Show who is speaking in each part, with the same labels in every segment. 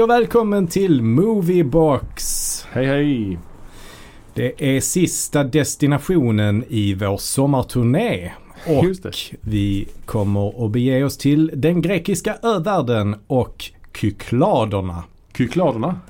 Speaker 1: Hej och välkommen till Moviebox!
Speaker 2: Hej hej!
Speaker 1: Det är sista destinationen i vår sommarturné. Och vi kommer att bege oss till den grekiska övärlden och Kykladerna.
Speaker 2: Kykladerna?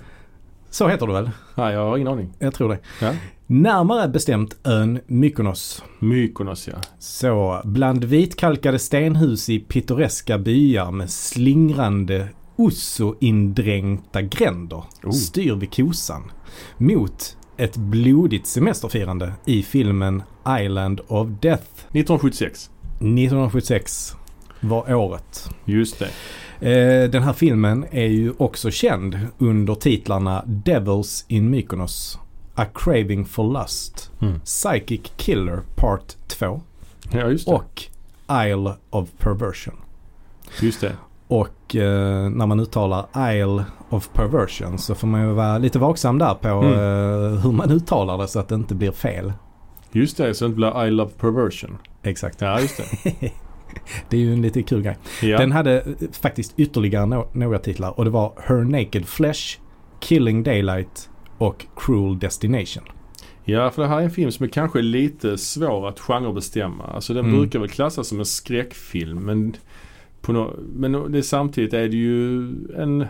Speaker 1: Så heter det väl?
Speaker 2: Nej, jag har ingen aning.
Speaker 1: Jag tror det.
Speaker 2: Ja.
Speaker 1: Närmare bestämt ön Mykonos.
Speaker 2: Mykonos ja.
Speaker 1: Så, bland vitkalkade stenhus i pittoreska byar med slingrande Osso-indränkta gränder
Speaker 2: Oh.
Speaker 1: styr vi kosan mot ett blodigt semesterfirande i filmen Island of Death
Speaker 2: 1976.
Speaker 1: 1976 var året.
Speaker 2: Just det.
Speaker 1: Eh, den här filmen är ju också känd under titlarna Devils in Mykonos, A Craving for Lust,
Speaker 2: Mm.
Speaker 1: Psychic Killer Part 2
Speaker 2: Ja,
Speaker 1: och Isle of Perversion.
Speaker 2: Just det.
Speaker 1: Och eh, när man uttalar Isle of Perversion så får man ju vara lite vaksam där på
Speaker 2: Mm.
Speaker 1: eh, hur man uttalar det så att det inte blir fel.
Speaker 2: Just det, så det inte blir I love perversion.
Speaker 1: Exakt.
Speaker 2: Ja, just det.
Speaker 1: Det är ju en lite kul grej.
Speaker 2: Ja.
Speaker 1: Den hade eh, faktiskt ytterligare no- några titlar och det var Her Naked Flesh, Killing Daylight och Cruel Destination.
Speaker 2: ja, för det här är en film som är kanske lite svår att genrebestämma. Alltså den
Speaker 1: Mm.
Speaker 2: brukar väl klassas som en skräckfilm men, no, men det, samtidigt är det ju en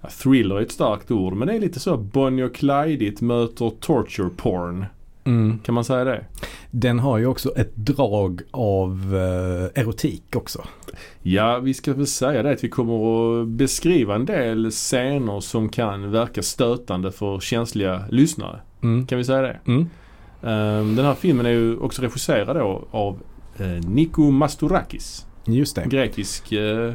Speaker 2: ja, thriller är ett starkt ord men det är lite så Bonnie och Clyde möter torture porn.
Speaker 1: Mm.
Speaker 2: Kan man säga det?
Speaker 1: Den har ju också ett drag av eh, erotik också.
Speaker 2: Ja, vi ska väl säga det att vi kommer att beskriva en del scener som kan verka stötande för känsliga lyssnare.
Speaker 1: Mm.
Speaker 2: Kan vi säga det?
Speaker 1: Mm.
Speaker 2: Ehm, den här filmen är ju också regisserad då av uh, Niko Mastorakis.
Speaker 1: Just det.
Speaker 2: Grekisk uh,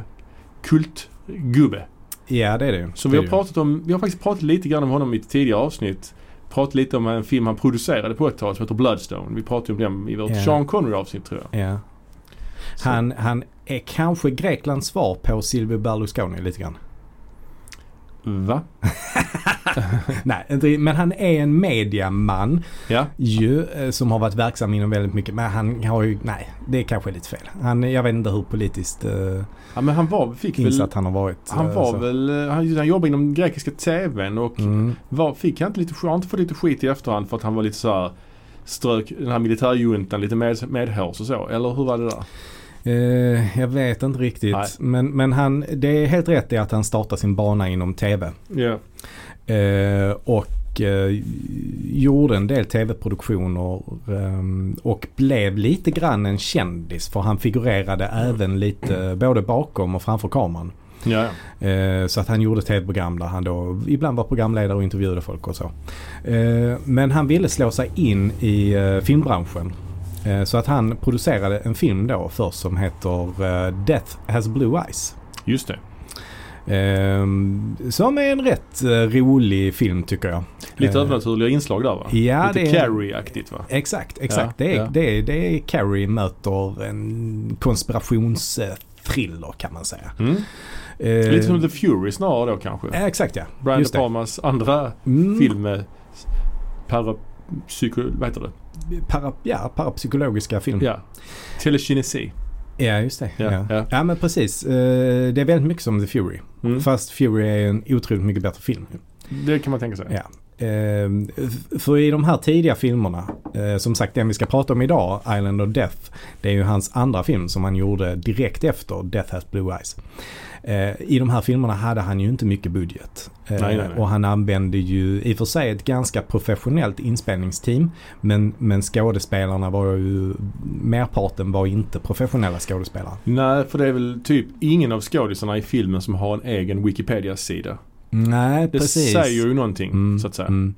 Speaker 2: kultgubbe.
Speaker 1: Ja det är det Det
Speaker 2: vi har pratat om, vi har faktiskt pratat lite grann om honom i ett tidigare avsnitt. Pratat lite om en film han producerade på ett tag som heter Bloodstone. Vi pratade om den i vårt
Speaker 1: Ja.
Speaker 2: Sean Connery avsnitt tror jag.
Speaker 1: Ja.
Speaker 2: Så-
Speaker 1: Han, han är kanske Greklands svar på Silvio Berlusconi lite grann.
Speaker 2: Va?
Speaker 1: Nej, inte, men han är en mediaman
Speaker 2: Ja.
Speaker 1: ju eh, som har varit verksam inom väldigt mycket. Men han har ju, nej, det är kanske lite fel. Han, jag vet inte hur politiskt uh,
Speaker 2: ja men han var, fick väl
Speaker 1: insatt han har varit.
Speaker 2: Han
Speaker 1: eh,
Speaker 2: var
Speaker 1: så.
Speaker 2: väl, eh, han, han jobbade inom grekiska TVn och
Speaker 1: Mm.
Speaker 2: var, fick han inte lite, har inte fått lite skit i efterhand för att han var lite så här strök den här militärjuntan lite med, medhårs och så. Eller hur var det där?
Speaker 1: Eh, jag vet inte riktigt.
Speaker 2: Nej.
Speaker 1: Men, men han, det är helt rätt i att han startade sin bana inom TV.
Speaker 2: Ja.
Speaker 1: Eh, och eh, gjorde en del tv-produktioner ehm, och blev lite grann en kändis för han figurerade även lite både bakom och framför kameran.
Speaker 2: Ja, ja.
Speaker 1: Eh, så att han gjorde tv-program där han då ibland var programledare och intervjuade folk och så. Eh, men han ville slå sig in i eh, filmbranschen. Eh, så att han producerade en film då först som heter eh, Death has blue eyes.
Speaker 2: Just det.
Speaker 1: Ehm, som är en rätt eh, rolig film tycker jag.
Speaker 2: Lite övernaturliga inslag där va?
Speaker 1: Ja,
Speaker 2: lite Carrie-aktigt va?
Speaker 1: Exakt, exakt.
Speaker 2: Ja,
Speaker 1: det, är,
Speaker 2: ja.
Speaker 1: Det, är, det är Carrie möter en konspirationsthriller kan man säga.
Speaker 2: Mm.
Speaker 1: Eh,
Speaker 2: Lite som The Fury snarare då kanske.
Speaker 1: Exakt ja.
Speaker 2: Brian De. Palmas andra
Speaker 1: Mm,
Speaker 2: film med parapsyko... Vad heter det?
Speaker 1: Para, ja, parapsykologiska film.
Speaker 2: Ja. Telekinesi.
Speaker 1: Ja, just det. Ja,
Speaker 2: Ja,
Speaker 1: ja. men precis. Eh, det är väldigt mycket som The Fury.
Speaker 2: Mm.
Speaker 1: Fast Fury är en otroligt mycket bättre film.
Speaker 2: Det kan man tänka sig.
Speaker 1: Ja. Eh, f- för i de här tidiga filmerna, eh, som sagt den vi ska prata om idag, Island of Death, det är ju hans andra film som han gjorde direkt efter Death has blue eyes. Eh, I de här filmerna hade han ju inte mycket budget. Eh,
Speaker 2: Nej, nej, nej.
Speaker 1: Och han använde ju i och för sig ett ganska professionellt inspelningsteam. Men, men skådespelarna var ju, merparten var inte professionella skådespelare.
Speaker 2: Nej, för det är väl typ ingen av skådisarna i filmen som har en egen Wikipedia-sida.
Speaker 1: Nej,
Speaker 2: Det
Speaker 1: precis.
Speaker 2: säger ju någonting
Speaker 1: Mm,
Speaker 2: så att säga.
Speaker 1: mm.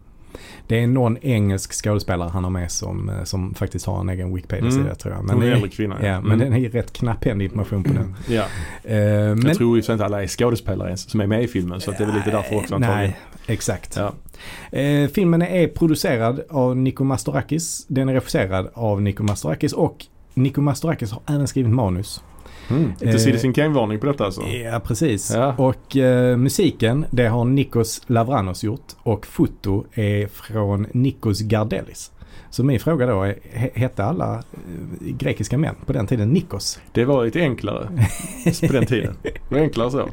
Speaker 1: Det är någon engelsk skådespelare han har med som, eh, som faktiskt har en egen Wikipedia-sida
Speaker 2: Mm.
Speaker 1: tror jag.
Speaker 2: Hon är
Speaker 1: det
Speaker 2: äldre kvinna.
Speaker 1: ja, men
Speaker 2: Mm.
Speaker 1: den är rätt knapphändig information på den.
Speaker 2: Ja,
Speaker 1: Eh,
Speaker 2: jag
Speaker 1: men,
Speaker 2: tror ju inte alla är skådespelare ens som är med i filmen så det är väl lite därför också antagligen.
Speaker 1: Nej, exakt.
Speaker 2: Ja.
Speaker 1: Eh, filmen är producerad av Niko Mastorakis. Den är regisserad av Niko Mastorakis och Niko Mastorakis har även skrivit manus.
Speaker 2: Mm. Lite Citizen Kane-varning på detta alltså.
Speaker 1: Ja, precis.
Speaker 2: Ja.
Speaker 1: Och eh, musiken, det har Nikos Lavranos gjort och foto är från Nikos Gardelis. Så min fråga då är, he- hette alla eh, grekiska män på den tiden Nikos?
Speaker 2: Det var lite enklare på den tiden. Det var enklare så.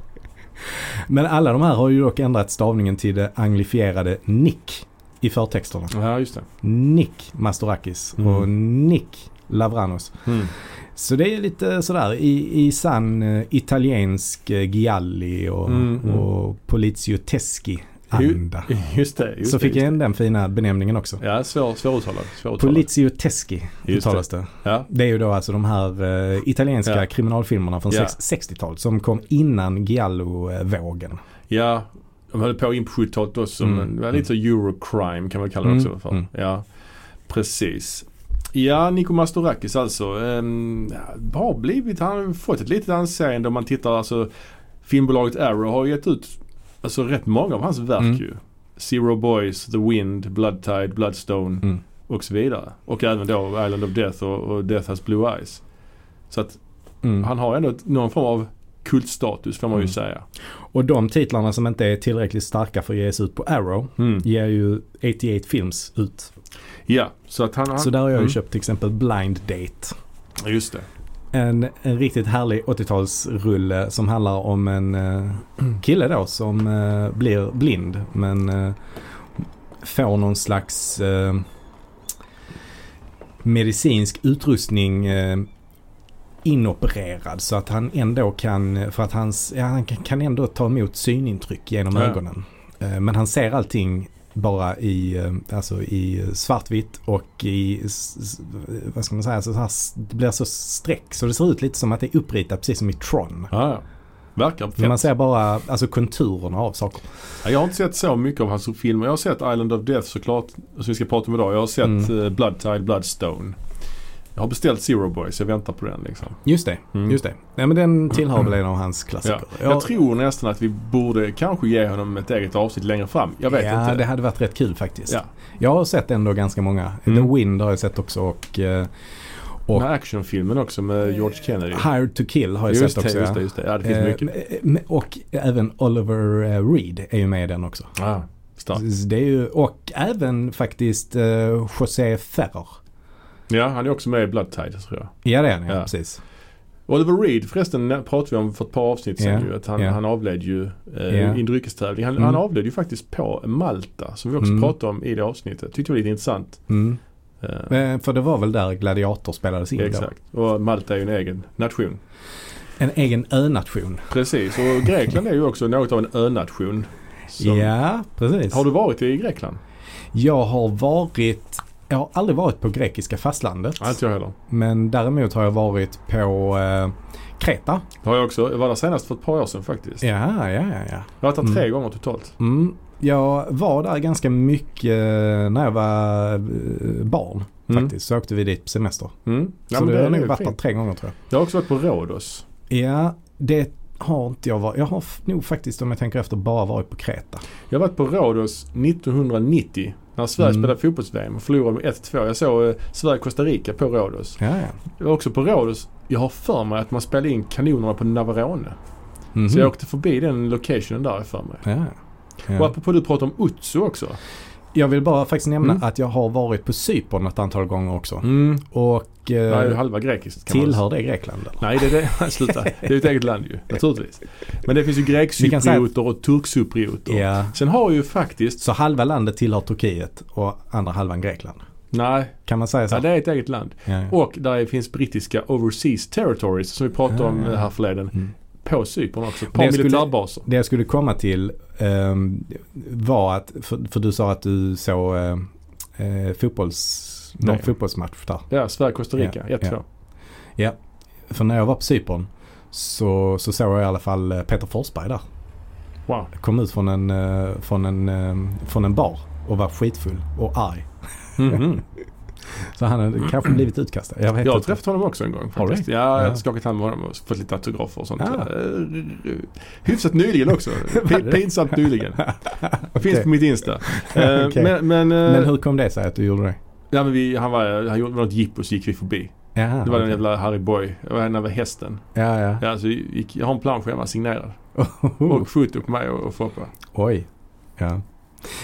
Speaker 1: Men alla de här har ju dock ändrat stavningen till det anglifierade Nick i förtexterna.
Speaker 2: Ja, just det.
Speaker 1: Nick Mastorakis
Speaker 2: Mm.
Speaker 1: och Nick Lavranos.
Speaker 2: Mm.
Speaker 1: Så det är lite sådär i, i sann eh, italiensk eh, Gialli och,
Speaker 2: Mm, mm.
Speaker 1: och Polizio Teschi anda.
Speaker 2: Just det. Just
Speaker 1: Så
Speaker 2: det,
Speaker 1: fick jag
Speaker 2: det.
Speaker 1: in den fina benämningen också.
Speaker 2: Ja, svår, svåruttalad. svåruttalad.
Speaker 1: Polizio Teschi
Speaker 2: Just
Speaker 1: uttalas det.
Speaker 2: Ja.
Speaker 1: Det är ju då alltså de här eh, italienska
Speaker 2: Ja.
Speaker 1: kriminalfilmerna från
Speaker 2: Ja.
Speaker 1: sex- 60-talet som kom innan Giallo-vågen.
Speaker 2: ja, de höll på in på 70-talet också.
Speaker 1: Mm.
Speaker 2: Men det var lite så Eurocrime kan man kalla det
Speaker 1: Mm,
Speaker 2: också för.
Speaker 1: mm.
Speaker 2: Ja, precis. Ja, Niko Mastorakis alltså. Ja, har blivit, han har fått ett litet anseende om man tittar alltså. Filmbolaget Arrow har gett ut alltså rätt många av hans verk
Speaker 1: Mm.
Speaker 2: ju. Zero Boys, The Wind, Blood Tide, Bloodstone
Speaker 1: Mm.
Speaker 2: och så vidare. Och även då Island of Death och, och Death Has Blue Eyes. Så att
Speaker 1: Mm.
Speaker 2: han har ändå någon form av kultstatus får man ju
Speaker 1: Mm.
Speaker 2: säga.
Speaker 1: Och de titlarna som inte är tillräckligt starka för att ges ut på Arrow
Speaker 2: Mm.
Speaker 1: ger ju 88 Films ut.
Speaker 2: Ja, så att han... han
Speaker 1: Så där har jag ju
Speaker 2: mm.
Speaker 1: köpt till exempel Blind Date.
Speaker 2: Just det.
Speaker 1: En, en riktigt härlig 80-talsrulle som handlar om en eh, kille då som eh, blir blind men eh, får någon slags eh, medicinsk utrustning eh, inopererad så att han ändå kan, för att hans, ja, han kan- kan ändå ta emot synintryck genom
Speaker 2: Ja.
Speaker 1: ögonen. Eh, men han ser allting bara i, eh, alltså i svartvitt och i, vad ska man säga, så här, det blir så streck så det ser ut lite som att det är uppritat precis som i Tron.
Speaker 2: Ja, ja. Verkar
Speaker 1: Men man
Speaker 2: fett.
Speaker 1: ser bara alltså konturerna av saker.
Speaker 2: Ja, Jag har inte sett så mycket av hans filmer. Jag har sett Island of Death såklart, som vi ska prata om idag. Jag har sett
Speaker 1: Mm.
Speaker 2: mm. Blood Tide, Bloodstone. Jag har beställt Zero Boys, jag väntar på den liksom.
Speaker 1: Just det,
Speaker 2: Mm.
Speaker 1: just det. Nej men den tillhör väl en av hans klassiker.
Speaker 2: Ja. Jag tror nästan att vi borde kanske ge honom ett eget avsnitt längre fram. Jag vet
Speaker 1: ja,
Speaker 2: inte.
Speaker 1: det hade varit rätt kul faktiskt.
Speaker 2: Ja.
Speaker 1: Jag har sett ändå ganska många.
Speaker 2: Mm.
Speaker 1: The Wind har jag sett också och, eh, och
Speaker 2: Den här actionfilmen också med George Kennedy.
Speaker 1: Hired to Kill har jag
Speaker 2: just
Speaker 1: sett också.
Speaker 2: det, just
Speaker 1: ja.
Speaker 2: det, just det. Ja, det finns
Speaker 1: Eh,
Speaker 2: mycket.
Speaker 1: m- Och även Oliver eh, Reed är ju med i den också.
Speaker 2: Ah, starkt.
Speaker 1: Så Det är ju, och även faktiskt José Ferrer.
Speaker 2: Ja, han är också med i Blood Tide tror jag.
Speaker 1: Ja det är han ja,
Speaker 2: Ja.
Speaker 1: precis.
Speaker 2: Oliver Reed förresten pratade vi om för ett par avsnitt sen
Speaker 1: Ja,
Speaker 2: ju. Att han,
Speaker 1: ja.
Speaker 2: han avled ju eh,
Speaker 1: Ja.
Speaker 2: i en dryckestävling. Han,
Speaker 1: Mm.
Speaker 2: han avled ju faktiskt på Malta som vi också
Speaker 1: Mm.
Speaker 2: pratade om i det avsnittet. Tyckte det var lite intressant.
Speaker 1: Mm.
Speaker 2: Eh,
Speaker 1: För det var väl där Gladiator spelades in då.
Speaker 2: exakt. Och Malta är ju en egen nation.
Speaker 1: En egen önation.
Speaker 2: Precis. Och Grekland är ju också något av en önation.
Speaker 1: Ja, precis.
Speaker 2: Har du varit i Grekland?
Speaker 1: Jag har varit, jag har aldrig varit på grekiska fastlandet.
Speaker 2: Nej, inte jag heller.
Speaker 1: Men däremot har jag varit på eh, Kreta.
Speaker 2: Det har jag också. Jag var där senast för ett par år sedan faktiskt.
Speaker 1: Ja, ja, ja, ja.
Speaker 2: Jag har varit där
Speaker 1: Mm.
Speaker 2: tre gånger totalt.
Speaker 1: Mm, jag var där ganska mycket eh, när jag var eh, barn
Speaker 2: Mm.
Speaker 1: faktiskt. Så åkte vi dit på semester.
Speaker 2: Mm. Ja,
Speaker 1: så
Speaker 2: men
Speaker 1: det har nog varit där tre gånger tror
Speaker 2: Jag har också varit på Rhodos.
Speaker 1: jag. Ja, det har inte jag varit. Jag har nog faktiskt om jag tänker efter bara varit på Kreta.
Speaker 2: Jag har varit på Rhodos 1990 när Sverige
Speaker 1: Mm.
Speaker 2: spelade fotbolls-VM och förlorade med 1-2. Jag såg eh, Sverige-Costa Rica på Rhodos.
Speaker 1: Ja, ja.
Speaker 2: Jag var också på Rhodos. Jag har för mig att man spelade in kanonerna på Navarone.
Speaker 1: Mhm.
Speaker 2: Så jag åkte förbi den locationen där för mig.
Speaker 1: ja.
Speaker 2: Och
Speaker 1: Ja.
Speaker 2: apropå du pratade om Utsu också.
Speaker 1: Jag vill bara faktiskt nämna
Speaker 2: Mm.
Speaker 1: att jag har varit på Cypern ett antal gånger också.
Speaker 2: Mm.
Speaker 1: Och eh,
Speaker 2: halva grekiskt kan man
Speaker 1: tillhör det Grekland eller?
Speaker 2: Nej, det är det. Sluta. Det är ett eget land ju, naturligtvis. Men det finns ju
Speaker 1: säga
Speaker 2: grekcyprioter och turkcyprioter.
Speaker 1: Ja.
Speaker 2: Sen har ju faktiskt,
Speaker 1: Så halva landet tillhör Turkiet och andra halvan Grekland.
Speaker 2: nej,
Speaker 1: Kan man säga så?
Speaker 2: ja, det är ett eget land.
Speaker 1: Ja, ja.
Speaker 2: Och där finns brittiska overseas territories som vi pratade om
Speaker 1: Ah.
Speaker 2: här förleden.
Speaker 1: Mm.
Speaker 2: På Cypern också.
Speaker 1: Skulle-
Speaker 2: militärbaser.
Speaker 1: Det jag skulle komma till var att, för, för du sa att du såg eh, eh, fotbolls, någon fotbollsmatch där.
Speaker 2: Ja, Sverige-Costa Rica.
Speaker 1: Ja,
Speaker 2: 1-2.
Speaker 1: ja. För när jag var på Cypern så, så såg jag i alla fall eh, Peter Forsberg där.
Speaker 2: Wow.
Speaker 1: Kom ut från en, eh, från en, eh, från en bar och var skitfull och arg.
Speaker 2: Mhm.
Speaker 1: Så han hade kanske blivit utkastad. Jag vet
Speaker 2: Jag har
Speaker 1: inte.
Speaker 2: träffat honom också en gång
Speaker 1: Har
Speaker 2: faktiskt. Ja, jag har
Speaker 1: Ja.
Speaker 2: skakat hand med honom och fått lite autografer och sånt.
Speaker 1: Ah.
Speaker 2: Eh, Hyfsat nyligen också.
Speaker 1: Det?
Speaker 2: pinsamt nyligen. Finns
Speaker 1: Okej.
Speaker 2: på mitt Insta. Eh,
Speaker 1: Okej.
Speaker 2: Men, men, eh,
Speaker 1: Men hur kom det sig att du gjorde det?
Speaker 2: ja, men vi, han var, han gjorde något jippo så gick vi förbi.
Speaker 1: Jaha,
Speaker 2: Det var den
Speaker 1: okej.
Speaker 2: jävla Harry Boy. Jag var henne över hästen.
Speaker 1: Ja, ja.
Speaker 2: Ja, så gick, jag har en plansch hemma signerad. Och foto på mig och, och Foppa.
Speaker 1: Oj. Ja.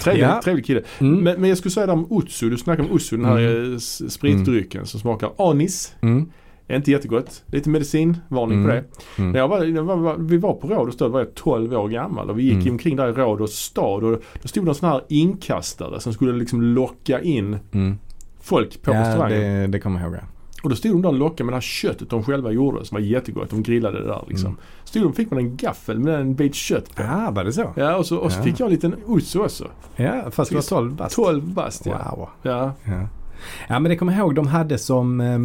Speaker 2: Trevlig,
Speaker 1: Ja.
Speaker 2: trevlig kille.
Speaker 1: Mm.
Speaker 2: Men, men jag skulle säga där om Utsu. Du snackade om Utsu, den här
Speaker 1: Mm.
Speaker 2: eh, spritdrycken som smakar anis,
Speaker 1: Mm.
Speaker 2: Inte jättegott. Lite medicinvarning på
Speaker 1: Mm.
Speaker 2: det.
Speaker 1: Mm.
Speaker 2: När jag var, var, vi var på Rhodos då, då var jag 12 år gammal och vi gick
Speaker 1: Mm.
Speaker 2: omkring där i Rhodos stad och då stod det en sån här inkastare som skulle liksom locka in
Speaker 1: Mm.
Speaker 2: folk på
Speaker 1: Ja,
Speaker 2: restaurangen.
Speaker 1: det, det kommer jag ihåg. Ja.
Speaker 2: Och då stod de där och lockade med det här köttet de själva gjorde som var jättegott. De grillade det där liksom.
Speaker 1: Mm.
Speaker 2: Stod de fick man en gaffel med en bit kött på.
Speaker 1: Ah, var det så?
Speaker 2: Ja och så, och så
Speaker 1: Ja.
Speaker 2: fick jag en liten osso också.
Speaker 1: Ja, fast du var 12 bast.
Speaker 2: 12 bast ja.
Speaker 1: Wow.
Speaker 2: ja.
Speaker 1: Ja. Ja, men det kommer jag ihåg de hade som eh,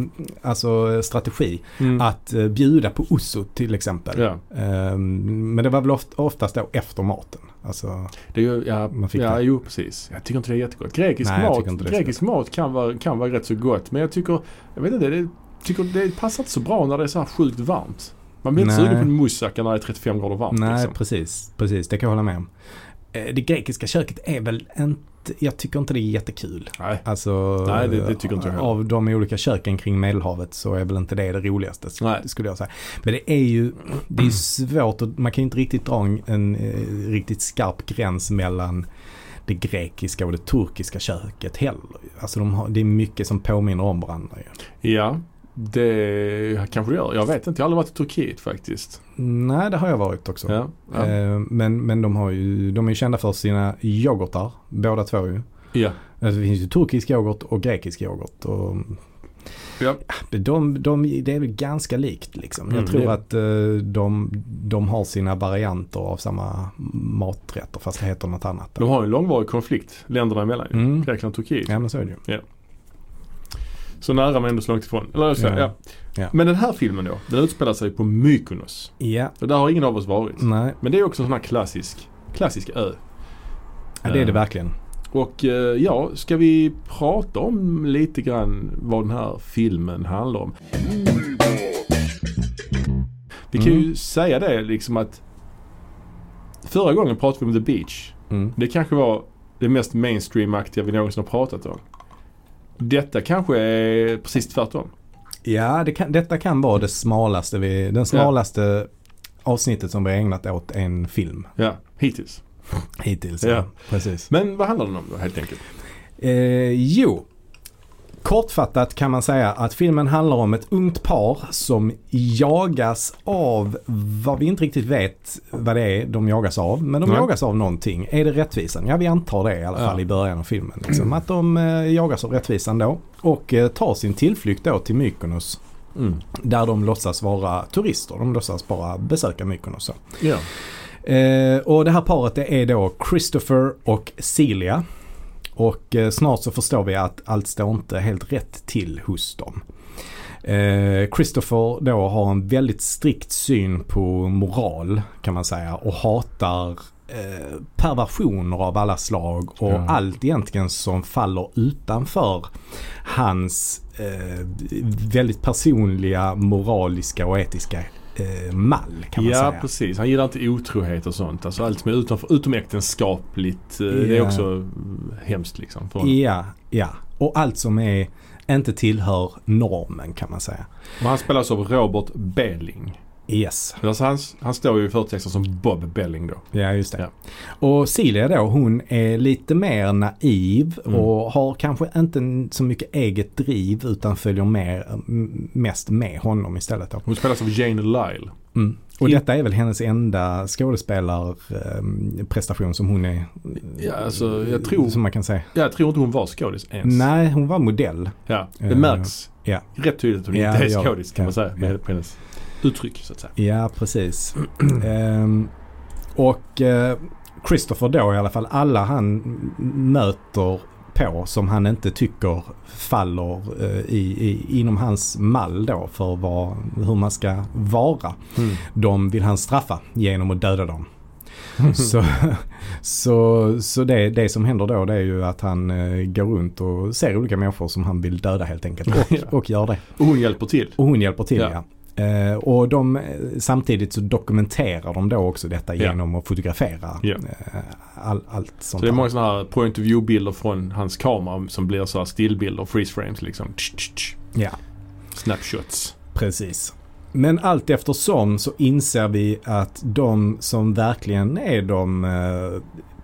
Speaker 1: alltså, strategi
Speaker 2: Mm.
Speaker 1: att eh, bjuda på osso till exempel.
Speaker 2: ja.
Speaker 1: Eh, men det var väl oft, oftast då efter maten. Alltså,
Speaker 2: Det är ju, ja,
Speaker 1: Man fick
Speaker 2: ja
Speaker 1: det.
Speaker 2: jo precis. Jag tycker inte det är jättegott. Grekisk
Speaker 1: Nej,
Speaker 2: mat, grekisk mat kan vara, kan vara rätt så gott. Men jag tycker, jag vet inte, det, tycker det passar inte så bra när det är så här sjukt varmt. Man blir inte sugen på en moussaka när det är 35 grader varmt.
Speaker 1: nej,
Speaker 2: liksom.
Speaker 1: precis. Precis, det kan jag hålla med om. Eh, det grekiska köket är väl inte, jag tycker inte det är jättekul.
Speaker 2: Nej.
Speaker 1: Alltså,
Speaker 2: Nej, det- det tycker inte jag heller.
Speaker 1: Av de olika köken kring Medelhavet så är väl inte det det roligaste
Speaker 2: Nej.
Speaker 1: skulle jag säga. Men det är ju det är svårt och man kan ju inte riktigt dra en, en eh, riktigt skarp gräns mellan det grekiska och det turkiska köket heller. Alltså de har, det är mycket som påminner om varandra ju.
Speaker 2: Ja, det kanske det gör. Jag vet inte. Jag har aldrig varit i Turkiet faktiskt.
Speaker 1: Nej, det har jag varit också.
Speaker 2: Ja. Ja.
Speaker 1: Eh, Men, men de, har ju, de är ju kända för sina yoghurtar, båda två ju.
Speaker 2: ja.
Speaker 1: Alltså, det finns ju turkisk yoghurt och grekisk yoghurt. Och
Speaker 2: Ja.
Speaker 1: de, de, det är väl ganska likt liksom. Jag
Speaker 2: Mm,
Speaker 1: tror
Speaker 2: det-
Speaker 1: att eh, de, de har sina varianter av samma maträtter fast det heter något annat.
Speaker 2: De har ju en långvarig konflikt länderna emellan.
Speaker 1: Mm.
Speaker 2: Grekland och Turkiet.
Speaker 1: Ja men så är det ju.
Speaker 2: Så nära men ändå så långt ifrån. Eller så,
Speaker 1: Ja.
Speaker 2: ja.
Speaker 1: Ja.
Speaker 2: Men den här filmen då, den utspelar sig på Mykonos.
Speaker 1: Ja,
Speaker 2: Och där har ingen av oss varit.
Speaker 1: nej.
Speaker 2: Men det är också en sån här klassisk, klassisk ö.
Speaker 1: Ja, det är det
Speaker 2: Eh,
Speaker 1: verkligen.
Speaker 2: Och eh, ja, ska vi prata om lite grann vad den här filmen handlar om? Vi kan ju
Speaker 1: Mm.
Speaker 2: säga det liksom att förra gången pratade vi om The Beach.
Speaker 1: Mm.
Speaker 2: Det kanske var det mest mainstream-aktiga vi någonsin har pratat om. Detta kanske är precis tvärtom.
Speaker 1: Ja, det kan, detta kan vara det smalaste vi, den smalaste avsnittet som vi har ägnat åt en film
Speaker 2: Ja, hittills.
Speaker 1: hittills.
Speaker 2: Ja.
Speaker 1: Precis.
Speaker 2: Men vad handlar den om då helt enkelt?
Speaker 1: Eh, jo, kortfattat kan man säga att filmen handlar om ett ungt par som jagas av vad vi inte riktigt vet vad det är de jagas av. Men de
Speaker 2: Nej.
Speaker 1: jagas av någonting. Är det rättvisan? Ja, vi antar det i alla
Speaker 2: Ja.
Speaker 1: fall i början av filmen. Liksom, att de eh, jagas av rättvisan då. Och eh, tar sin tillflykt då till Mykonos.
Speaker 2: Mm.
Speaker 1: Där de låtsas vara turister. De låtsas bara besöka Mykonos. så.
Speaker 2: Ja.
Speaker 1: Eh, och det här paret det är då Christopher och Celia. Och eh, snart så förstår vi att allt står inte helt rätt till hos dem. Eh, Christopher då har en väldigt strikt syn på moral kan man säga och hatar eh, perversioner av alla slag och
Speaker 2: Ja.
Speaker 1: allt egentligen som faller utanför hans eh, väldigt personliga moraliska och etiska eh, mall kan man
Speaker 2: ja,
Speaker 1: säga.
Speaker 2: precis. Han gillar inte otrohet och sånt. Alltså allt som är utanför, utomäktenskapligt. eh, Det är
Speaker 1: Ja.
Speaker 2: också hemskt liksom. För honom.
Speaker 1: Ja, ja. Och allt som är inte tillhör normen kan man säga.
Speaker 2: Och han spelas av Robert Belling.
Speaker 1: Yes.
Speaker 2: Alltså han, han står ju i förtexten som Bob Belling då.
Speaker 1: Ja, just det.
Speaker 2: Ja.
Speaker 1: Och Celia då, hon är lite mer naiv
Speaker 2: Mm.
Speaker 1: och har kanske inte så mycket eget driv utan följer mer, m- mest med honom istället. Då.
Speaker 2: Hon spelas av Jane Lyle.
Speaker 1: Mm. Och detta är väl hennes enda skådespelarprestation som hon är,
Speaker 2: Ja, alltså jag tror,
Speaker 1: som man kan säga.
Speaker 2: jag tror inte hon var skådis ens.
Speaker 1: Nej, hon var modell.
Speaker 2: Ja, det
Speaker 1: Eh,
Speaker 2: märks
Speaker 1: ja.
Speaker 2: rätt tydligt att hon
Speaker 1: Ja,
Speaker 2: inte är skådis kan
Speaker 1: ja,
Speaker 2: man säga. Med, hennes uttryck så att säga.
Speaker 1: Ja, precis. Ehm, och eh, Christopher då i alla fall, alla han möter på som han inte tycker faller eh, i, i, inom hans mall då för vad, hur man ska vara.
Speaker 2: Mm.
Speaker 1: De vill han straffa genom att döda dem. så så, så det, det som händer då det är ju att han eh, går runt och ser olika människor som han vill döda helt enkelt. Och, och gör det.
Speaker 2: Och hon hjälper till.
Speaker 1: Och hon hjälper till
Speaker 2: Ja.
Speaker 1: ja. Eh, och de, eh, samtidigt så dokumenterar de då också detta
Speaker 2: Ja.
Speaker 1: genom att fotografera eh, all, allt sånt
Speaker 2: Så det är många sådana här point of view bilder från hans kamera som blir så här stillbilder, freeze frames liksom.
Speaker 1: Ja,
Speaker 2: Snapshots.
Speaker 1: precis. Men allt eftersom så inser vi att de som verkligen är de eh,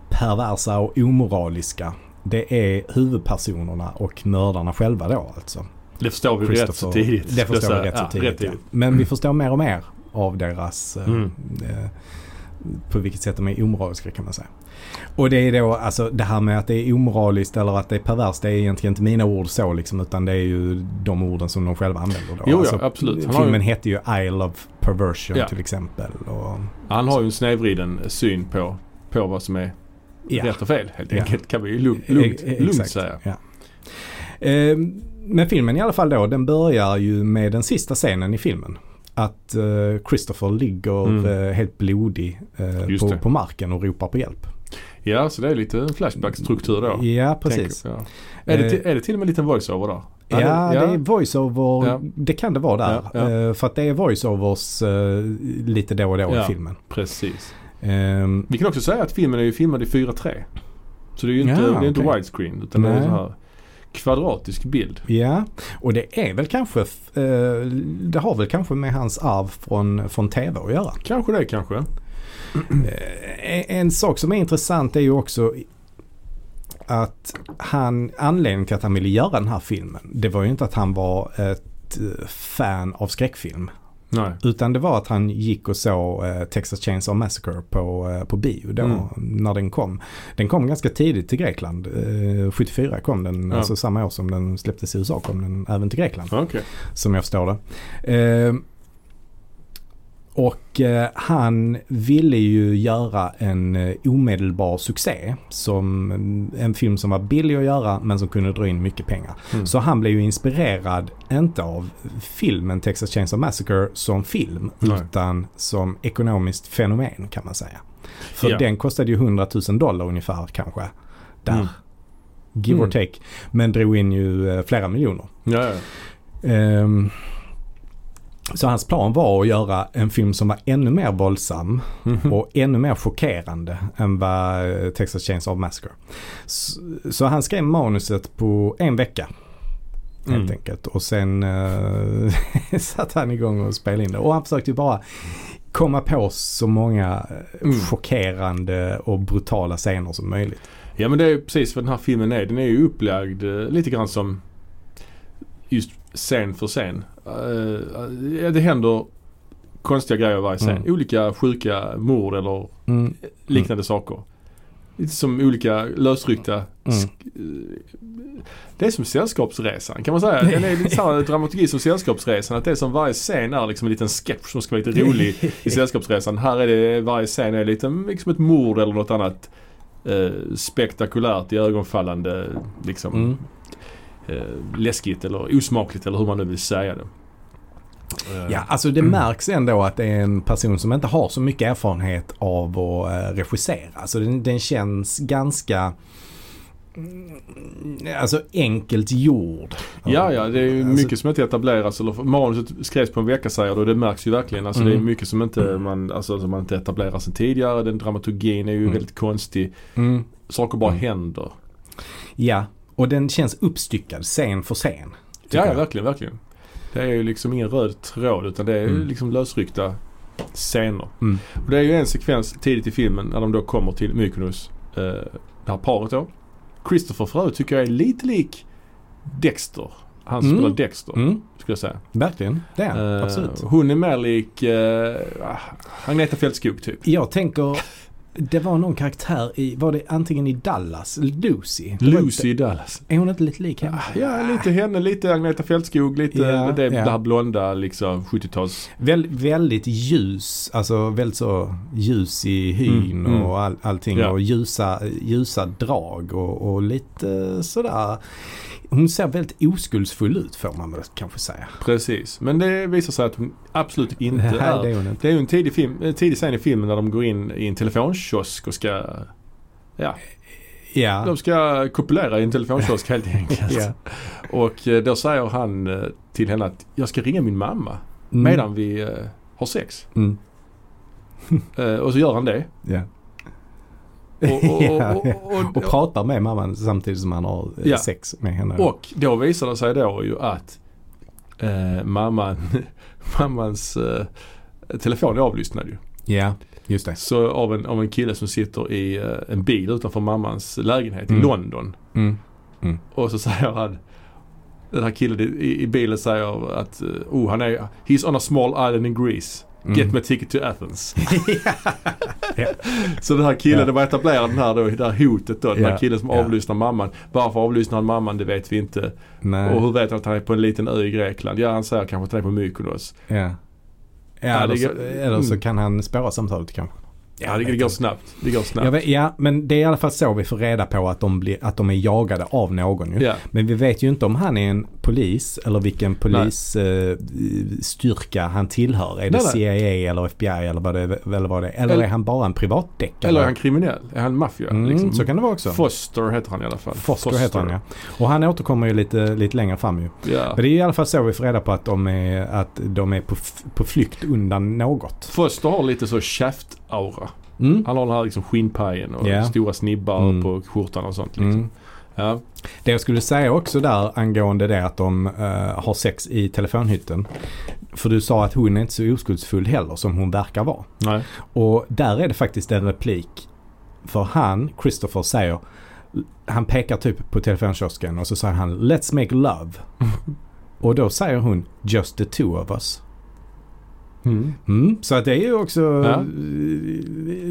Speaker 1: perversa och omoraliska det är huvudpersonerna och mördarna själva då alltså.
Speaker 2: Det förstår vi rätt så tidigt.
Speaker 1: Det förstår vi rätt så
Speaker 2: Ja,
Speaker 1: tidigt.
Speaker 2: rätt
Speaker 1: ja.
Speaker 2: tidigt.
Speaker 1: Men vi förstår mer och mer av deras eh,
Speaker 2: Mm.
Speaker 1: eh, på vilket sätt de är omoraliska kan man säga. Och det är då alltså det här med att det är omoraliskt eller att det är perverst. Det är egentligen inte mina ord så liksom utan det är ju de orden som de själva använder då.
Speaker 2: Jo, ja,
Speaker 1: alltså,
Speaker 2: absolut. Han
Speaker 1: Filmen
Speaker 2: ju-
Speaker 1: hette ju Isle of Perversion
Speaker 2: Ja.
Speaker 1: till exempel. Och,
Speaker 2: Han har ju en snedvriden syn på, på vad som är
Speaker 1: Ja.
Speaker 2: rätt och fel helt
Speaker 1: Ja.
Speaker 2: enkelt. Kan vi ju lugnt, lugnt,
Speaker 1: E- e-
Speaker 2: lugnt säga.
Speaker 1: Ja. Eh, men filmen i alla fall då, den börjar ju med den sista scenen i filmen. Att eh, Christopher ligger
Speaker 2: Mm.
Speaker 1: eh, helt blodig eh, på, på marken och ropar på hjälp.
Speaker 2: Ja, så det är lite flashback-struktur då.
Speaker 1: Ja, precis.
Speaker 2: jag. Ja. Är, det
Speaker 1: Eh,
Speaker 2: till, är det till och med en liten voiceover då?
Speaker 1: Ja, det är voiceover.
Speaker 2: Ja.
Speaker 1: Det kan det vara där.
Speaker 2: Ja, ja.
Speaker 1: För att det är voiceovers lite då och då
Speaker 2: Ja.
Speaker 1: i filmen.
Speaker 2: Precis.
Speaker 1: Ehm,
Speaker 2: Vi kan också säga att filmen är ju filmad i 4.3. Så det är ju inte,
Speaker 1: Ja,
Speaker 2: det är inte
Speaker 1: okej.
Speaker 2: widescreen utan det är sån här kvadratisk bild.
Speaker 1: ja, och det är väl kanske, eh, det har väl kanske med hans arv från, från tv att göra.
Speaker 2: Kanske det kanske.
Speaker 1: Eh, En sak som är intressant är ju också att han, anledningen till att han ville göra den här filmen, det var ju inte att han var ett eh, fan av skräckfilm.
Speaker 2: Nej.
Speaker 1: Utan det var att han gick och såg eh, Texas Chainsaw Massacre på, eh, på bio då
Speaker 2: Mm.
Speaker 1: när den kom. Den kom ganska tidigt till Grekland. Eh, 74 kom den,
Speaker 2: Ja.
Speaker 1: alltså samma år som den släpptes i USA kom den även till Grekland.
Speaker 2: Okej.
Speaker 1: Som jag förstår det. Och eh, han ville ju göra en eh, omedelbar succé. Som en, en film som var billig att göra men som kunde dra in mycket pengar.
Speaker 2: Mm.
Speaker 1: Så han blev ju inspirerad, inte av filmen Texas Chainsaw Massacre som film,
Speaker 2: Nej.
Speaker 1: utan som ekonomiskt fenomen kan man säga. För
Speaker 2: Ja.
Speaker 1: den kostade ju 100 000 dollar ungefär kanske. Där.
Speaker 2: Mm.
Speaker 1: Give or
Speaker 2: Mm.
Speaker 1: take. Men drog in ju eh, flera miljoner.
Speaker 2: Ja, ja.
Speaker 1: Ehm, så hans plan var att göra en film som var ännu mer våldsam
Speaker 2: Mhm.
Speaker 1: och ännu mer chockerande än vad eh, Texas Chainsaw Massacre. Så, så han skrev manuset på en vecka. Helt
Speaker 2: Mm.
Speaker 1: enkelt. Och sen uh, satte han igång och spelade in det. Och han försökte ju bara komma på så många eh,
Speaker 2: Mm.
Speaker 1: chockerande och brutala scener som möjligt.
Speaker 2: Ja men det är precis vad den här filmen är. Den är ju upplagd eh, lite grann som just scen för scen. Ja, det händer konstiga grejer varje scen.
Speaker 1: Mm.
Speaker 2: Olika sjuka mord eller
Speaker 1: Mm.
Speaker 2: liknande saker. Lite som olika lösryckta
Speaker 1: Mm.
Speaker 2: eh, Det är som Sällskapsresan kan man säga. Den är lite samma dramaturgi som Sällskapsresan. Att det är som varje scen är liksom en liten sketch som ska vara lite rolig i Sällskapsresan. Här är det varje scen är lite liksom ett mord eller något annat eh, spektakulärt, i ögonfallande, liksom
Speaker 1: Mm.
Speaker 2: Eh, läskigt eller osmakligt eller hur man nu vill säga det. Eh,
Speaker 1: Ja, alltså det märks ändå att det är en person som inte har så mycket erfarenhet av att eh, regissera. Alltså den, den känns ganska mm, Alltså enkelt gjord.
Speaker 2: Ja, ja, det är ju
Speaker 1: Alltså-
Speaker 2: mycket som inte etableras. Eller manuset skrevs på en vecka säger du och det märks ju verkligen. Alltså det är
Speaker 1: Mm.
Speaker 2: mycket som inte man, alltså, som man inte etablerar sedan tidigare. Den dramaturgin är ju
Speaker 1: Mm.
Speaker 2: väldigt konstig.
Speaker 1: Mm.
Speaker 2: Saker bara
Speaker 1: Mm.
Speaker 2: händer.
Speaker 1: Ja, och den känns uppstyckad scen för scen.
Speaker 2: Ja, ja, verkligen, verkligen. Det är ju liksom ingen röd tråd utan det är
Speaker 1: Mm.
Speaker 2: liksom lösryckta scener.
Speaker 1: Mm.
Speaker 2: Och det är ju en sekvens tidigt i filmen när de då kommer till Mykonos. Eh, det här paret då. Christopher för övrigt tycker jag är lite lik Dexter. Han
Speaker 1: Mm.
Speaker 2: spelar Dexter,
Speaker 1: Mm,
Speaker 2: skulle jag säga.
Speaker 1: verkligen, det är han.
Speaker 2: Eh,
Speaker 1: Absolut.
Speaker 2: Hon är mer lik uh, Agneta Fältskog typ.
Speaker 1: Jag tänker, det var någon karaktär i, var det antingen i Dallas, Lucy?
Speaker 2: Lucy i Dallas.
Speaker 1: Är hon inte lite lik henne?
Speaker 2: Ja, lite henne, lite Agneta Fältskog, lite
Speaker 1: Ja,
Speaker 2: det,
Speaker 1: ja.
Speaker 2: det här blonda liksom 70-tals.
Speaker 1: Väl, väldigt ljus, alltså väldigt så ljus i hyn
Speaker 2: Mm, mm.
Speaker 1: och all, allting
Speaker 2: Ja.
Speaker 1: och ljusa, ljusa drag och, och lite sådär. Hon ser väldigt oskuldsfull ut får man väl kanske säga.
Speaker 2: Precis. Men det visar sig att hon absolut inte
Speaker 1: Nej,
Speaker 2: är.
Speaker 1: det är hon inte.
Speaker 2: Det är en tidig, film, en tidig scen i filmen när de går in i en telefonkiosk och ska Ja,
Speaker 1: Ja.
Speaker 2: de ska kopulera i en telefonkiosk helt enkelt.
Speaker 1: ja.
Speaker 2: Och eh, då säger han eh, till henne att jag ska ringa min mamma
Speaker 1: Mm.
Speaker 2: medan vi eh, har sex.
Speaker 1: Mm.
Speaker 2: Eh, och så gör han det.
Speaker 1: Ja.
Speaker 2: Och, och,
Speaker 1: Ja,
Speaker 2: och, och,
Speaker 1: pratar med mamman samtidigt som han har eh,
Speaker 2: Ja.
Speaker 1: sex med henne.
Speaker 2: och då visar det sig då ju att eh, mamman, mammans eh, telefon är avlyssnad ju.
Speaker 1: Ja, just det.
Speaker 2: Så av en, av en kille som sitter i eh, en bil utanför mammans lägenhet
Speaker 1: Mm.
Speaker 2: i London.
Speaker 1: Mm.
Speaker 2: Och så säger han den här killen i, i bilen säger att eh, oh, han är, he's on a small island in Greece.
Speaker 1: Mm.
Speaker 2: Get me a ticket to Athens. Så den här killen,
Speaker 1: Ja.
Speaker 2: det var etablerat den här då, det här hotet då. Den här killen som avlyssnar mamman. Varför avlyssnar han mamman? Det vet vi inte.
Speaker 1: Nej.
Speaker 2: Och hur vet han att han är på en liten ö i Grekland? Ja, han säger kanske att han är på Mykonos.
Speaker 1: Ja. Ja, eller, så, eller så
Speaker 2: mm.
Speaker 1: kan han spåra samtalet kanske.
Speaker 2: Ja, det, det går snabbt. Det går snabbt.
Speaker 1: Vet, ja, men det är i alla fall så vi får reda på att de, blir, att de är jagade av någon ju.
Speaker 2: Ja.
Speaker 1: Men vi vet ju inte om han är en polis eller vilken polisstyrka han tillhör. Är det
Speaker 2: Nej, nej.
Speaker 1: CIA eller FBI eller vad det, eller vad det är? Eller
Speaker 2: Eller-
Speaker 1: är han bara en privatdeckare?
Speaker 2: Eller är han kriminell? Är han maffia?
Speaker 1: mm,
Speaker 2: liksom?
Speaker 1: Så kan det vara också.
Speaker 2: Foster heter han i alla fall.
Speaker 1: Foster heter han ja. Och han återkommer ju lite, lite längre fram ju.
Speaker 2: Ja.
Speaker 1: Men det är i alla fall så vi får reda på att de är, att de är på, på flykt undan något.
Speaker 2: Foster har lite så Shaft-aura.
Speaker 1: Mm.
Speaker 2: Han har den här liksom skinnpajen och
Speaker 1: Ja.
Speaker 2: stora snibbar
Speaker 1: Mm.
Speaker 2: på skjortan och sånt. Liksom.
Speaker 1: Mm.
Speaker 2: Ja.
Speaker 1: Det jag skulle säga också där angående det att de eh, har sex i telefonhytten. För du sa att hon är inte så oskuldsfull heller som hon verkar vara.
Speaker 2: Nej.
Speaker 1: Och där är det faktiskt en replik. För han, Christopher, säger han pekar typ på telefonkiosken och så säger han Let's make love. och då säger hon Just the two of us.
Speaker 2: Mm.
Speaker 1: Mm, så att det är ju också
Speaker 2: Ja.
Speaker 1: eh,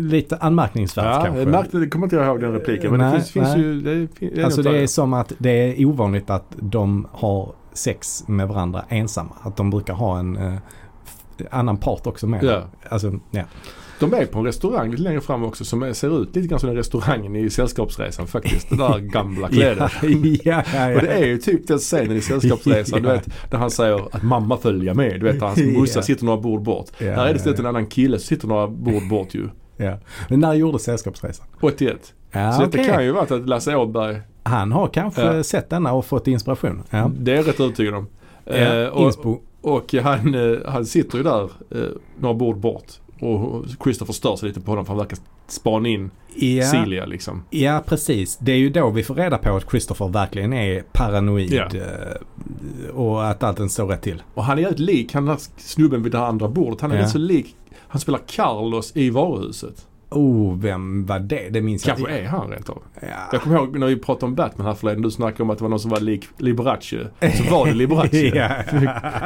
Speaker 1: lite anmärkningsvärt
Speaker 2: Ja,
Speaker 1: kanske.
Speaker 2: jag märkte, det kommer inte jag ihåg den repliken. Men
Speaker 1: Nej,
Speaker 2: det finns, finns ju... Det, det är
Speaker 1: Alltså det är som att det är ovanligt att de har sex med varandra ensamma. Att de brukar ha en eh, annan part också med.
Speaker 2: Ja.
Speaker 1: Alltså, ja.
Speaker 2: De är på en restaurang lite längre fram också som ser ut lite grann som den restaurangen i Sällskapsresan faktiskt. Det där gamla kläder.
Speaker 1: Ja, ja, ja,
Speaker 2: Och det är ju typ den scenen i Sällskapsresan, du vet, där han säger att mamma följer med. Du vet, hans morsa sitter några bord bort. Här är det istället en annan kille som sitter några bord bort ju.
Speaker 1: ja. Men när gjorde Sällskapsresan?
Speaker 2: 81.
Speaker 1: Ja,
Speaker 2: Så
Speaker 1: okej.
Speaker 2: det kan ju vara att Lasse Åberg,
Speaker 1: Han har kanske
Speaker 2: Ja.
Speaker 1: sett denna och fått inspiration. Ja.
Speaker 2: det är jag rätt övertygad om.
Speaker 1: Ja,
Speaker 2: Eh, och, och han, eh, han sitter ju där eh, några bord bort. Och Christopher stör sig lite på honom för han verkar spana in
Speaker 1: Ja,
Speaker 2: Celia liksom.
Speaker 1: ja, precis. Det är ju då vi får reda på att Christopher verkligen är paranoid.
Speaker 2: Ja.
Speaker 1: eh, Och att allting står rätt till.
Speaker 2: Och han är jävligt lik han den här snubben vid det andra bordet. Han är
Speaker 1: Ja.
Speaker 2: rätt så lik. Han spelar Carlos i varuhuset.
Speaker 1: Oh, vem var det? Det minns jag
Speaker 2: Kanske
Speaker 1: inte.
Speaker 2: är han rent av.
Speaker 1: Ja.
Speaker 2: Jag kommer ihåg när vi pratade om Batman här förleden. Du snackade om att det var någon som var lik Liberace. Så var det Liberace.
Speaker 1: ja.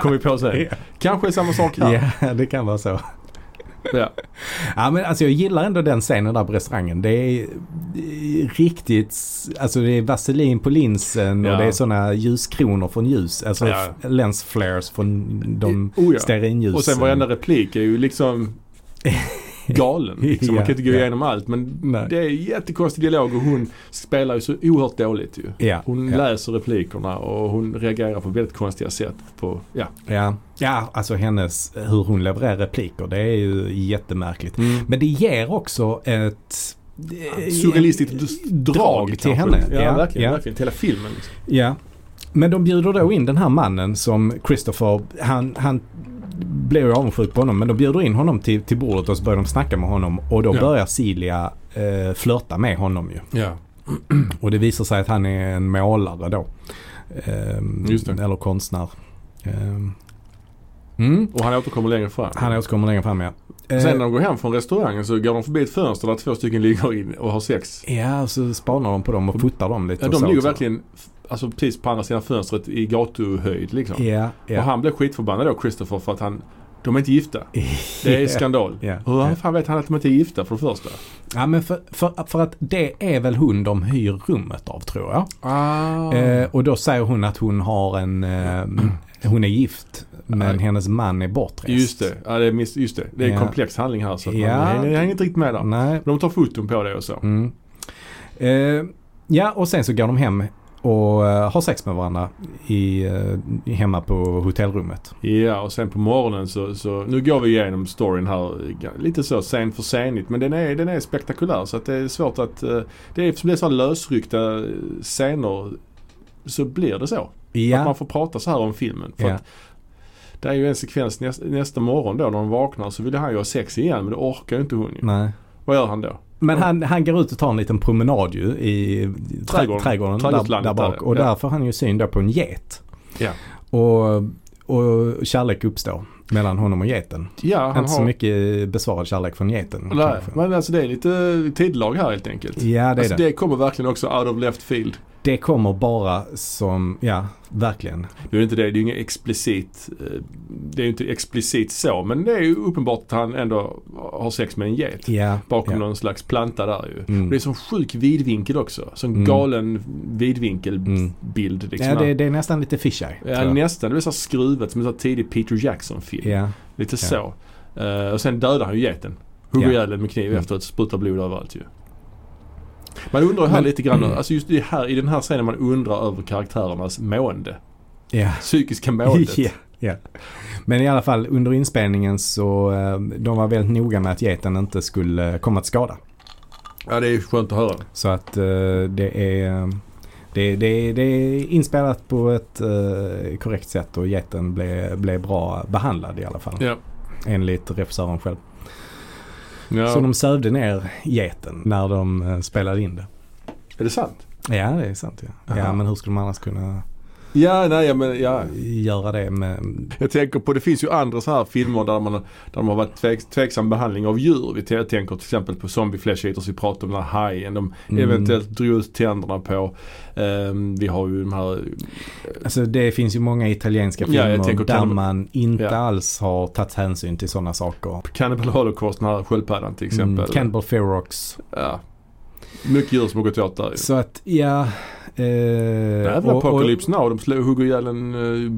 Speaker 2: Kom vi på sen. Kanske är samma sak här.
Speaker 1: ja, det kan vara så.
Speaker 2: Ja.
Speaker 1: Ja men alltså jag gillar ändå den scenen där på restaurangen. Det är, är riktigt, alltså det är vaselin på linsen
Speaker 2: Ja.
Speaker 1: och det är sådana ljuskronor från ljus. Alltså
Speaker 2: Ja.
Speaker 1: lens flares från de
Speaker 2: Oh, ja.
Speaker 1: stearinljusen.
Speaker 2: Och sen varenda replik är ju liksom galen. Liksom. Man
Speaker 1: Ja,
Speaker 2: kan inte gå
Speaker 1: ja.
Speaker 2: igenom allt men
Speaker 1: Nej.
Speaker 2: det är jättekonstig dialog och hon spelar ju så oerhört dåligt ju.
Speaker 1: Ja,
Speaker 2: Hon läser replikerna och hon reagerar på väldigt konstiga sätt. På, ja.
Speaker 1: Ja. ja, alltså hennes, hur hon levererar repliker det är ju jättemärkligt.
Speaker 2: Mm.
Speaker 1: Men det ger också ett eh,
Speaker 2: Surrealistiskt drag,
Speaker 1: drag till henne.
Speaker 2: Ja,
Speaker 1: Ja,
Speaker 2: verkligen.
Speaker 1: ja.
Speaker 2: verkligen. Hela filmen. Liksom.
Speaker 1: Ja. Men de bjuder då in den här mannen som Christopher, han, han blir ju avundsjuk på honom men de bjuder in honom till, till bordet och så börjar de snacka med honom och då
Speaker 2: Ja.
Speaker 1: börjar Celia eh, flörta med honom ju.
Speaker 2: Ja.
Speaker 1: Och det visar sig att han är en målare då.
Speaker 2: Det.
Speaker 1: Eller konstnär. Ehm. Mm.
Speaker 2: Och han återkommer längre fram.
Speaker 1: Han återkommer längre fram ja. Eh,
Speaker 2: Sen när de går hem från restaurangen så går de förbi ett fönster där två stycken ligger in och har sex.
Speaker 1: Ja, så spanar de på dem och fotar dem lite.
Speaker 2: Ja, de ligger verkligen alltså, precis på andra sidan fönstret i gatuhöjd liksom.
Speaker 1: Ja, ja.
Speaker 2: Och han blir skitförbannad då, Christopher, för att han, de är inte gifta. Det är skandal.
Speaker 1: Ja,
Speaker 2: Hur fan vet han att de inte är gifta för det första?
Speaker 1: Ja men för, för, för att det är väl hon de hyr rummet av tror jag.
Speaker 2: Ah.
Speaker 1: Eh, och då säger hon att hon har en, eh, hon är gift men
Speaker 2: Nej.
Speaker 1: hennes man är bortrest.
Speaker 2: Just det. Ja, det är, miss- just det. Det är en komplex handling här så att
Speaker 1: Ja.
Speaker 2: man hänger inte riktigt med där.
Speaker 1: Nej.
Speaker 2: De tar foton på det och så.
Speaker 1: Mm. Eh, ja och sen så går de hem och eh, har sex med varandra i, eh, hemma på hotellrummet.
Speaker 2: Ja, och sen på morgonen så, så nu går vi igenom storyn här lite så sen för senigt. Men den är, den är spektakulär så att det är svårt att, eh, det är eftersom det är så lösryckta eh, scener så blir det så. Att
Speaker 1: Ja,
Speaker 2: man får prata så här om filmen. För
Speaker 1: Ja.
Speaker 2: att det är ju en sekvens näs, nästa morgon då när de vaknar så vill han ju ha sex igen men det orkar ju inte hon ju.
Speaker 1: nej.
Speaker 2: Vad gör han då?
Speaker 1: Men han, han går ut och tar en liten promenad ju i trä,
Speaker 2: Trädgården.
Speaker 1: trädgården, där, där bak. Och
Speaker 2: ja.
Speaker 1: där får han ju syn då på en get.
Speaker 2: Ja.
Speaker 1: Och, och kärlek uppstår mellan honom och geten.
Speaker 2: Ja, han
Speaker 1: Inte så
Speaker 2: har...
Speaker 1: mycket besvarad kärlek från geten.
Speaker 2: Nej, men alltså det är lite tidlag här helt enkelt.
Speaker 1: Ja det är
Speaker 2: alltså
Speaker 1: det.
Speaker 2: det kommer verkligen också out of left field.
Speaker 1: Det kommer bara som, ja, verkligen.
Speaker 2: Det är ju inte det, det är ju inget explicit, eh, det är ju inte explicit så men det är ju uppenbart att han ändå har sex med en get.
Speaker 1: Ja,
Speaker 2: Bakom
Speaker 1: ja.
Speaker 2: någon slags planta där ju.
Speaker 1: Mm.
Speaker 2: Det är sån sjuk vidvinkel också. Sån
Speaker 1: Mm.
Speaker 2: galen vidvinkelbild. Liksom.
Speaker 1: Ja, det, det är nästan lite fisheye.
Speaker 2: Ja, nästan. Det är så här skruvat som en tidig Peter Jackson-film.
Speaker 1: ja.
Speaker 2: Lite så. Eh, och sen dödar han ju geten. Hugger ihjäl den med kniv
Speaker 1: Mm.
Speaker 2: efteråt. Sprutar blod överallt ju. Man undrar här
Speaker 1: Men-
Speaker 2: lite grann, alltså just det här, i den här scenen man undrar över karaktärernas mående.
Speaker 1: Ja.
Speaker 2: Psykiska måendet.
Speaker 1: ja, ja. Men i alla fall under inspelningen så eh, de var väldigt noga med att geten inte skulle komma till skada.
Speaker 2: Ja det är skönt att höra.
Speaker 1: Så att eh, det är det, det, det är inspelat på ett eh, korrekt sätt och geten blev, blev bra behandlad i alla fall.
Speaker 2: Ja.
Speaker 1: Enligt regissören själv.
Speaker 2: Ja.
Speaker 1: Så de sövde ner geten när de eh, spelade in det.
Speaker 2: Är det sant?
Speaker 1: Ja det är sant ja. Ja men hur skulle man annars kunna
Speaker 2: Ja, nej ja, men ja.
Speaker 1: göra det med
Speaker 2: Jag tänker på, det finns ju andra så här filmer där man där de har varit tvek, tveksam behandling av djur. Vi jag tänker till exempel på Zombie Flesh Eaters, vi pratade om den här hajen de
Speaker 1: Mm.
Speaker 2: eventuellt drog ut tänderna på. Ehm, vi har ju de här
Speaker 1: Alltså det finns ju många italienska
Speaker 2: Ja,
Speaker 1: filmer
Speaker 2: tänker
Speaker 1: där
Speaker 2: Cannibal-
Speaker 1: man inte
Speaker 2: Ja.
Speaker 1: alls har tagit hänsyn till sådana saker.
Speaker 2: Cannibal Holocaust, den här sköldpaddan till exempel.
Speaker 1: Mm, Cannibal Ferox.
Speaker 2: Ja. Mycket djur som har gått åt där.
Speaker 1: Så att ja. Eh,
Speaker 2: Även
Speaker 1: och- och-
Speaker 2: Apocalypse Now, de slog, hugger ihjäl en uh,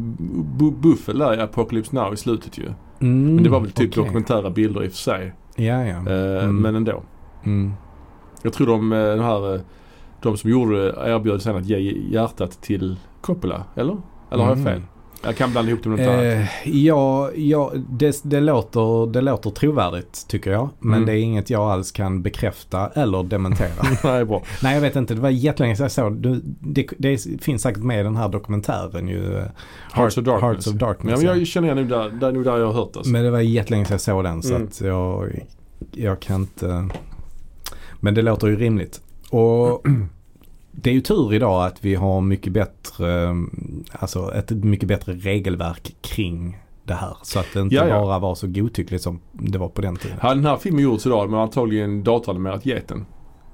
Speaker 2: bu buffel där i Apocalypse Now i slutet ju.
Speaker 1: Mm,
Speaker 2: Men det var väl typ
Speaker 1: okej.
Speaker 2: dokumentära bilder i och för sig.
Speaker 1: Ja, ja.
Speaker 2: Eh,
Speaker 1: Mm.
Speaker 2: Men ändå.
Speaker 1: Mm.
Speaker 2: Jag tror de, eh, de här, eh, de som gjorde det erbjöd sen att ge hjärtat till Coppola, eller? Eller har jag
Speaker 1: Mm.
Speaker 2: fel? Jag kan blanda ihop det med något annat.
Speaker 1: Eh, ja, ja det, det, låter, det låter trovärdigt tycker jag. Men
Speaker 2: Mm.
Speaker 1: det är inget jag alls kan bekräfta eller dementera.
Speaker 2: Nej, bra.
Speaker 1: Nej jag vet inte, det var jättelänge sedan jag såg det, det. Det finns säkert med i den här dokumentären ju. eh,
Speaker 2: Hearts of Darkness.
Speaker 1: Hearts of
Speaker 2: Men
Speaker 1: Darkness.
Speaker 2: jag,
Speaker 1: ja.
Speaker 2: jag känner igen nu där, det är nog där jag har hört alltså.
Speaker 1: Men det var jättelänge sedan jag såg den så
Speaker 2: Mm.
Speaker 1: att jag, jag kan inte. Men det låter ju rimligt. Och det är ju tur idag att vi har mycket bättre, alltså ett mycket bättre regelverk kring det här. Så att det inte
Speaker 2: Ja, ja.
Speaker 1: bara var så godtyckligt som det var på den tiden.
Speaker 2: Hade den här filmen gjorts idag hade man antagligen datoranimerat geten.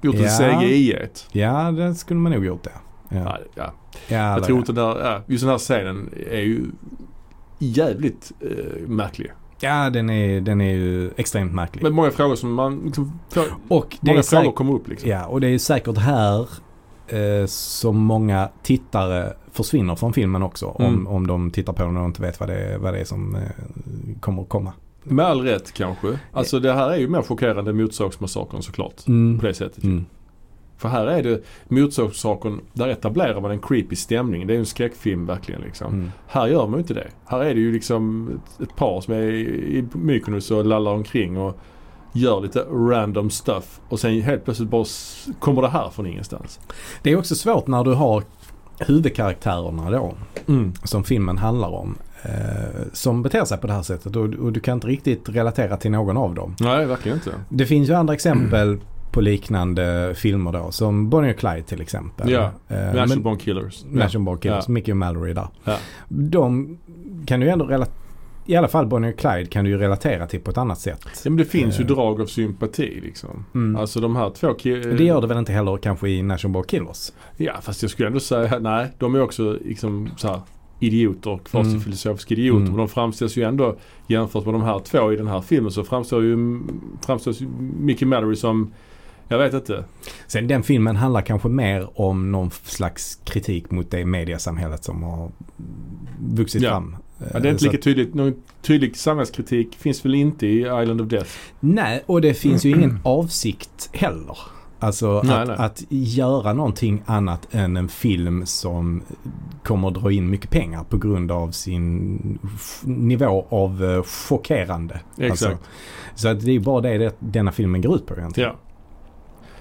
Speaker 2: Gjort en
Speaker 1: Ja.
Speaker 2: CGI-get.
Speaker 1: Ja, det skulle man nog gjort det. Ja,
Speaker 2: Ja, ja.
Speaker 1: ja,
Speaker 2: Jag tror inte den där, just den här scenen är ju jävligt eh, märklig.
Speaker 1: ja den, är, den är ju extremt märklig.
Speaker 2: Men många frågor som man liksom,
Speaker 1: och det
Speaker 2: många
Speaker 1: är
Speaker 2: frågor kommer upp liksom.
Speaker 1: Ja, och det är säkert här eh, som många tittare försvinner från filmen också.
Speaker 2: Mm.
Speaker 1: Om, om de tittar på den och inte vet vad det är, vad det är som eh, kommer att komma.
Speaker 2: Med all rätt kanske. Alltså det här är ju mer chockerande än Motorsågsmassakern såklart.
Speaker 1: Mm.
Speaker 2: På det sättet.
Speaker 1: Mm.
Speaker 2: För här är det Motorsågsmassakern, där etablerar man en creepy stämning. Det är ju en skräckfilm verkligen liksom.
Speaker 1: Mm.
Speaker 2: Här gör man ju inte det. Här är det ju liksom ett, par som är i, i Mykonos och lallar omkring och gör lite random stuff. Och sen helt plötsligt bara kommer det här från ingenstans.
Speaker 1: Det är också svårt när du har huvudkaraktärerna då,
Speaker 2: Mm.
Speaker 1: som filmen handlar om, eh, som beter sig på det här sättet och, och du kan inte riktigt relatera till någon av dem.
Speaker 2: Nej, verkligen inte.
Speaker 1: Det finns ju andra exempel på liknande filmer då, som Bonnie och Clyde till exempel.
Speaker 2: Ja,
Speaker 1: Eh,
Speaker 2: National Born Killers.
Speaker 1: National Born Killers,
Speaker 2: Ja.
Speaker 1: Mickey och Mallory där.
Speaker 2: Ja.
Speaker 1: De kan du ju ändå relatera, i alla fall Bonnie och Clyde kan du ju relatera till på ett annat sätt.
Speaker 2: Ja, men det finns ju
Speaker 1: Eh.
Speaker 2: drag av sympati liksom.
Speaker 1: Mm.
Speaker 2: Alltså de här två
Speaker 1: det gör det väl inte heller kanske i National Born Killers?
Speaker 2: Ja, fast jag skulle ändå säga, nej, de är också liksom så här idioter, kvasifilosofiska idioter.
Speaker 1: Mm.
Speaker 2: Men de framställs ju ändå, jämfört med de här två i den här filmen, så framstår ju, framställs ju Mickey Mallory som, jag vet inte.
Speaker 1: Sen den filmen handlar kanske mer om någon slags kritik mot det mediasamhället som har vuxit
Speaker 2: Ja.
Speaker 1: fram.
Speaker 2: Ja, det är inte
Speaker 1: Så
Speaker 2: lika tydligt, någon tydlig samhällskritik finns väl inte i Island of Death.
Speaker 1: Nej, och det finns ju ingen avsikt heller. Alltså
Speaker 2: Nej,
Speaker 1: att,
Speaker 2: nej.
Speaker 1: att göra någonting annat än en film som kommer att dra in mycket pengar på grund av sin nivå av eh, chockerande.
Speaker 2: Exakt.
Speaker 1: Alltså, så att det är bara det, det denna filmen går ut på egentligen.
Speaker 2: Ja.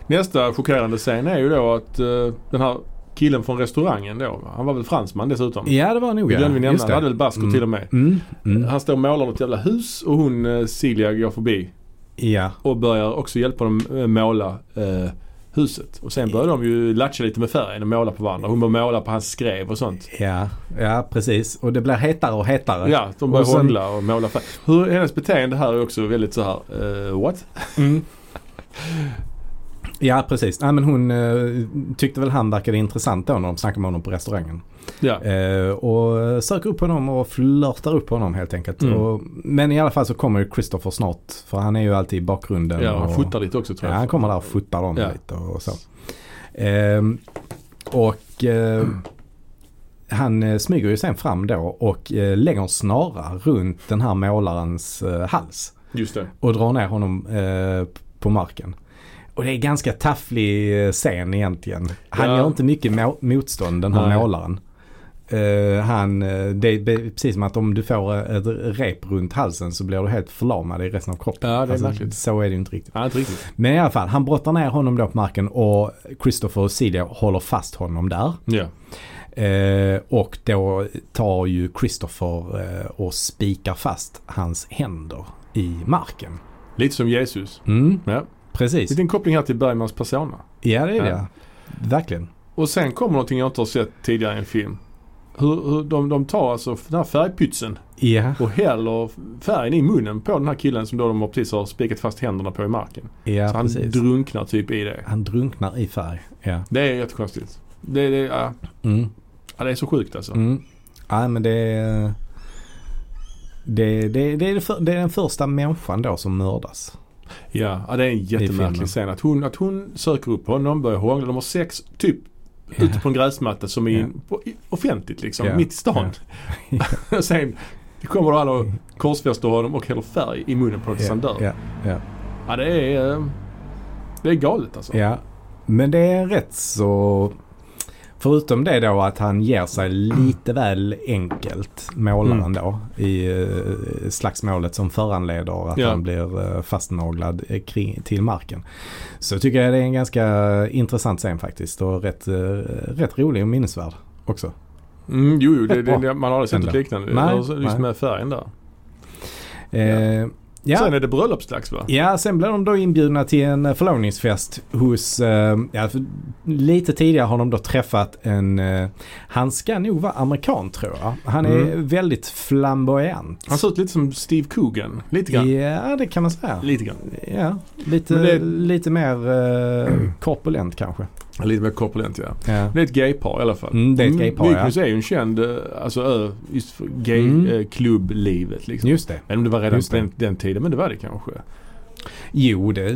Speaker 2: Nästa chockerande scen är ju då att eh, den här killen från restaurangen då, han var väl fransman dessutom.
Speaker 1: Ja, det var nog
Speaker 2: Det
Speaker 1: ja.
Speaker 2: vi nämna. Han hade väl basker
Speaker 1: Mm.
Speaker 2: till och med.
Speaker 1: Mm, mm.
Speaker 2: Han står och målar något jävla hus och hon eh, Silja går förbi
Speaker 1: Ja,
Speaker 2: och börjar också hjälpa dem eh, måla eh, huset. Och sen börjar de ju latcha lite med färgen och måla på varandra. Hon börjar måla på hans skrev och sånt.
Speaker 1: ja, ja, precis. Och det blir hetare och hetare.
Speaker 2: Ja, de börjar
Speaker 1: Och sen-
Speaker 2: hångla och måla färg. Hur, hennes beteende här är också väldigt så här, eh, what?
Speaker 1: Mm. Ja, precis. Nej, men hon eh, tyckte väl han verkade intressant då när de snackade med honom på restaurangen.
Speaker 2: Ja.
Speaker 1: Eh, och söker upp honom och flörtar upp honom helt enkelt.
Speaker 2: Mm.
Speaker 1: Och, men i alla fall så kommer ju Christopher snart. För han är ju alltid i bakgrunden.
Speaker 2: Ja, han
Speaker 1: och,
Speaker 2: fotar lite också tror
Speaker 1: Ja,
Speaker 2: jag.
Speaker 1: han kommer där och fotar dem
Speaker 2: Ja.
Speaker 1: lite och så. Ehm, och eh, han eh, smyger ju sen fram då och eh, lägger en snara runt den här målarens eh, hals.
Speaker 2: Just det.
Speaker 1: Och drar ner honom på marken. Och det är ganska tafflig eh, scen egentligen. Han
Speaker 2: Ja.
Speaker 1: gör inte mycket motstånd den här
Speaker 2: Nej.
Speaker 1: målaren. Eh, han, eh, det är precis som att om du får ett rep runt halsen så blir du helt förlamad i resten av kroppen.
Speaker 2: Ja, det är
Speaker 1: Alltså, så är det ju inte riktigt.
Speaker 2: Ja, inte riktigt.
Speaker 1: Men i alla fall, han brottar ner honom då på marken och Christopher och Celia håller fast honom där.
Speaker 2: Ja.
Speaker 1: Eh, och då tar ju Christopher eh, och spikar fast hans händer i marken.
Speaker 2: Lite som Jesus.
Speaker 1: Mm,
Speaker 2: Ja.
Speaker 1: Precis.
Speaker 2: Liten koppling här till Bergmans persona.
Speaker 1: Ja det är det.
Speaker 2: Ja.
Speaker 1: Verkligen.
Speaker 2: Och sen kommer någonting jag inte har sett tidigare i en film. Hur, hur de, de tar alltså den här färgpytsen
Speaker 1: Ja,
Speaker 2: och häller färgen i munnen på den här killen som då de precis har spikat fast händerna på i marken.
Speaker 1: ja
Speaker 2: så han
Speaker 1: precis.
Speaker 2: drunknar typ i det.
Speaker 1: han drunknar i färg. Ja.
Speaker 2: Det är jättekonstigt. Det, det, ja,
Speaker 1: Mm.
Speaker 2: ja, det är så sjukt alltså.
Speaker 1: Mm. Ja men det är, det, det, det, är det, för, det är den första människan då som mördas.
Speaker 2: Ja, ja, det är en jättemärklig scen. Att hon, att hon söker upp honom, börjar hångla. De har sex typ
Speaker 1: Ja.
Speaker 2: ute på en gräsmatta som är
Speaker 1: Ja.
Speaker 2: in, på, offentligt liksom.
Speaker 1: Ja.
Speaker 2: Mitt i stan. Sen kommer alla och korsfäster honom och häller färg i munnen på honom tills han dör.
Speaker 1: Ja,
Speaker 2: det är, eh, det är galet alltså.
Speaker 1: ja. Men det är rätt så Förutom det då att han ger sig lite väl enkelt, målaren
Speaker 2: Mm.
Speaker 1: då, i eh, slagsmålet som föranleder att
Speaker 2: Ja.
Speaker 1: han blir eh, fastnaglad eh, kring, till marken. Så tycker jag det är en ganska intressant scen faktiskt och rätt, rätt rolig och minnesvärd också.
Speaker 2: Mm, jo, det, det, man har aldrig sett något liknande.
Speaker 1: Nej,
Speaker 2: Alltså, just med färgen där.
Speaker 1: Eh, ja.
Speaker 2: Sen är det bröllopsdags va?
Speaker 1: Ja, sen blev de då inbjudna till en eh, förlovningsfest hos, eh, ja, lite tidigare har de då träffat en, eh, han ska nog vara amerikan tror jag. Han är
Speaker 2: Mm.
Speaker 1: väldigt flamboyant.
Speaker 2: Han ser ut lite som Steve Coogan. Lite grann.
Speaker 1: Ja, det kan man säga.
Speaker 2: Lite grann.
Speaker 1: Ja, lite,
Speaker 2: det-
Speaker 1: lite mer eh, korpulent kanske.
Speaker 2: Lite mer korpulent ja.
Speaker 1: Ja.
Speaker 2: Det är ett gaypar i alla fall.
Speaker 1: Mm, det är ett gaypar,
Speaker 2: Mykonos
Speaker 1: ja.
Speaker 2: är ju en känd, eh, alltså ö, just för
Speaker 1: Mm.
Speaker 2: gay-klubblivet liksom.
Speaker 1: Just det.
Speaker 2: Men om det var redan på den, den tiden, men det var det kanske.
Speaker 1: Jo, det,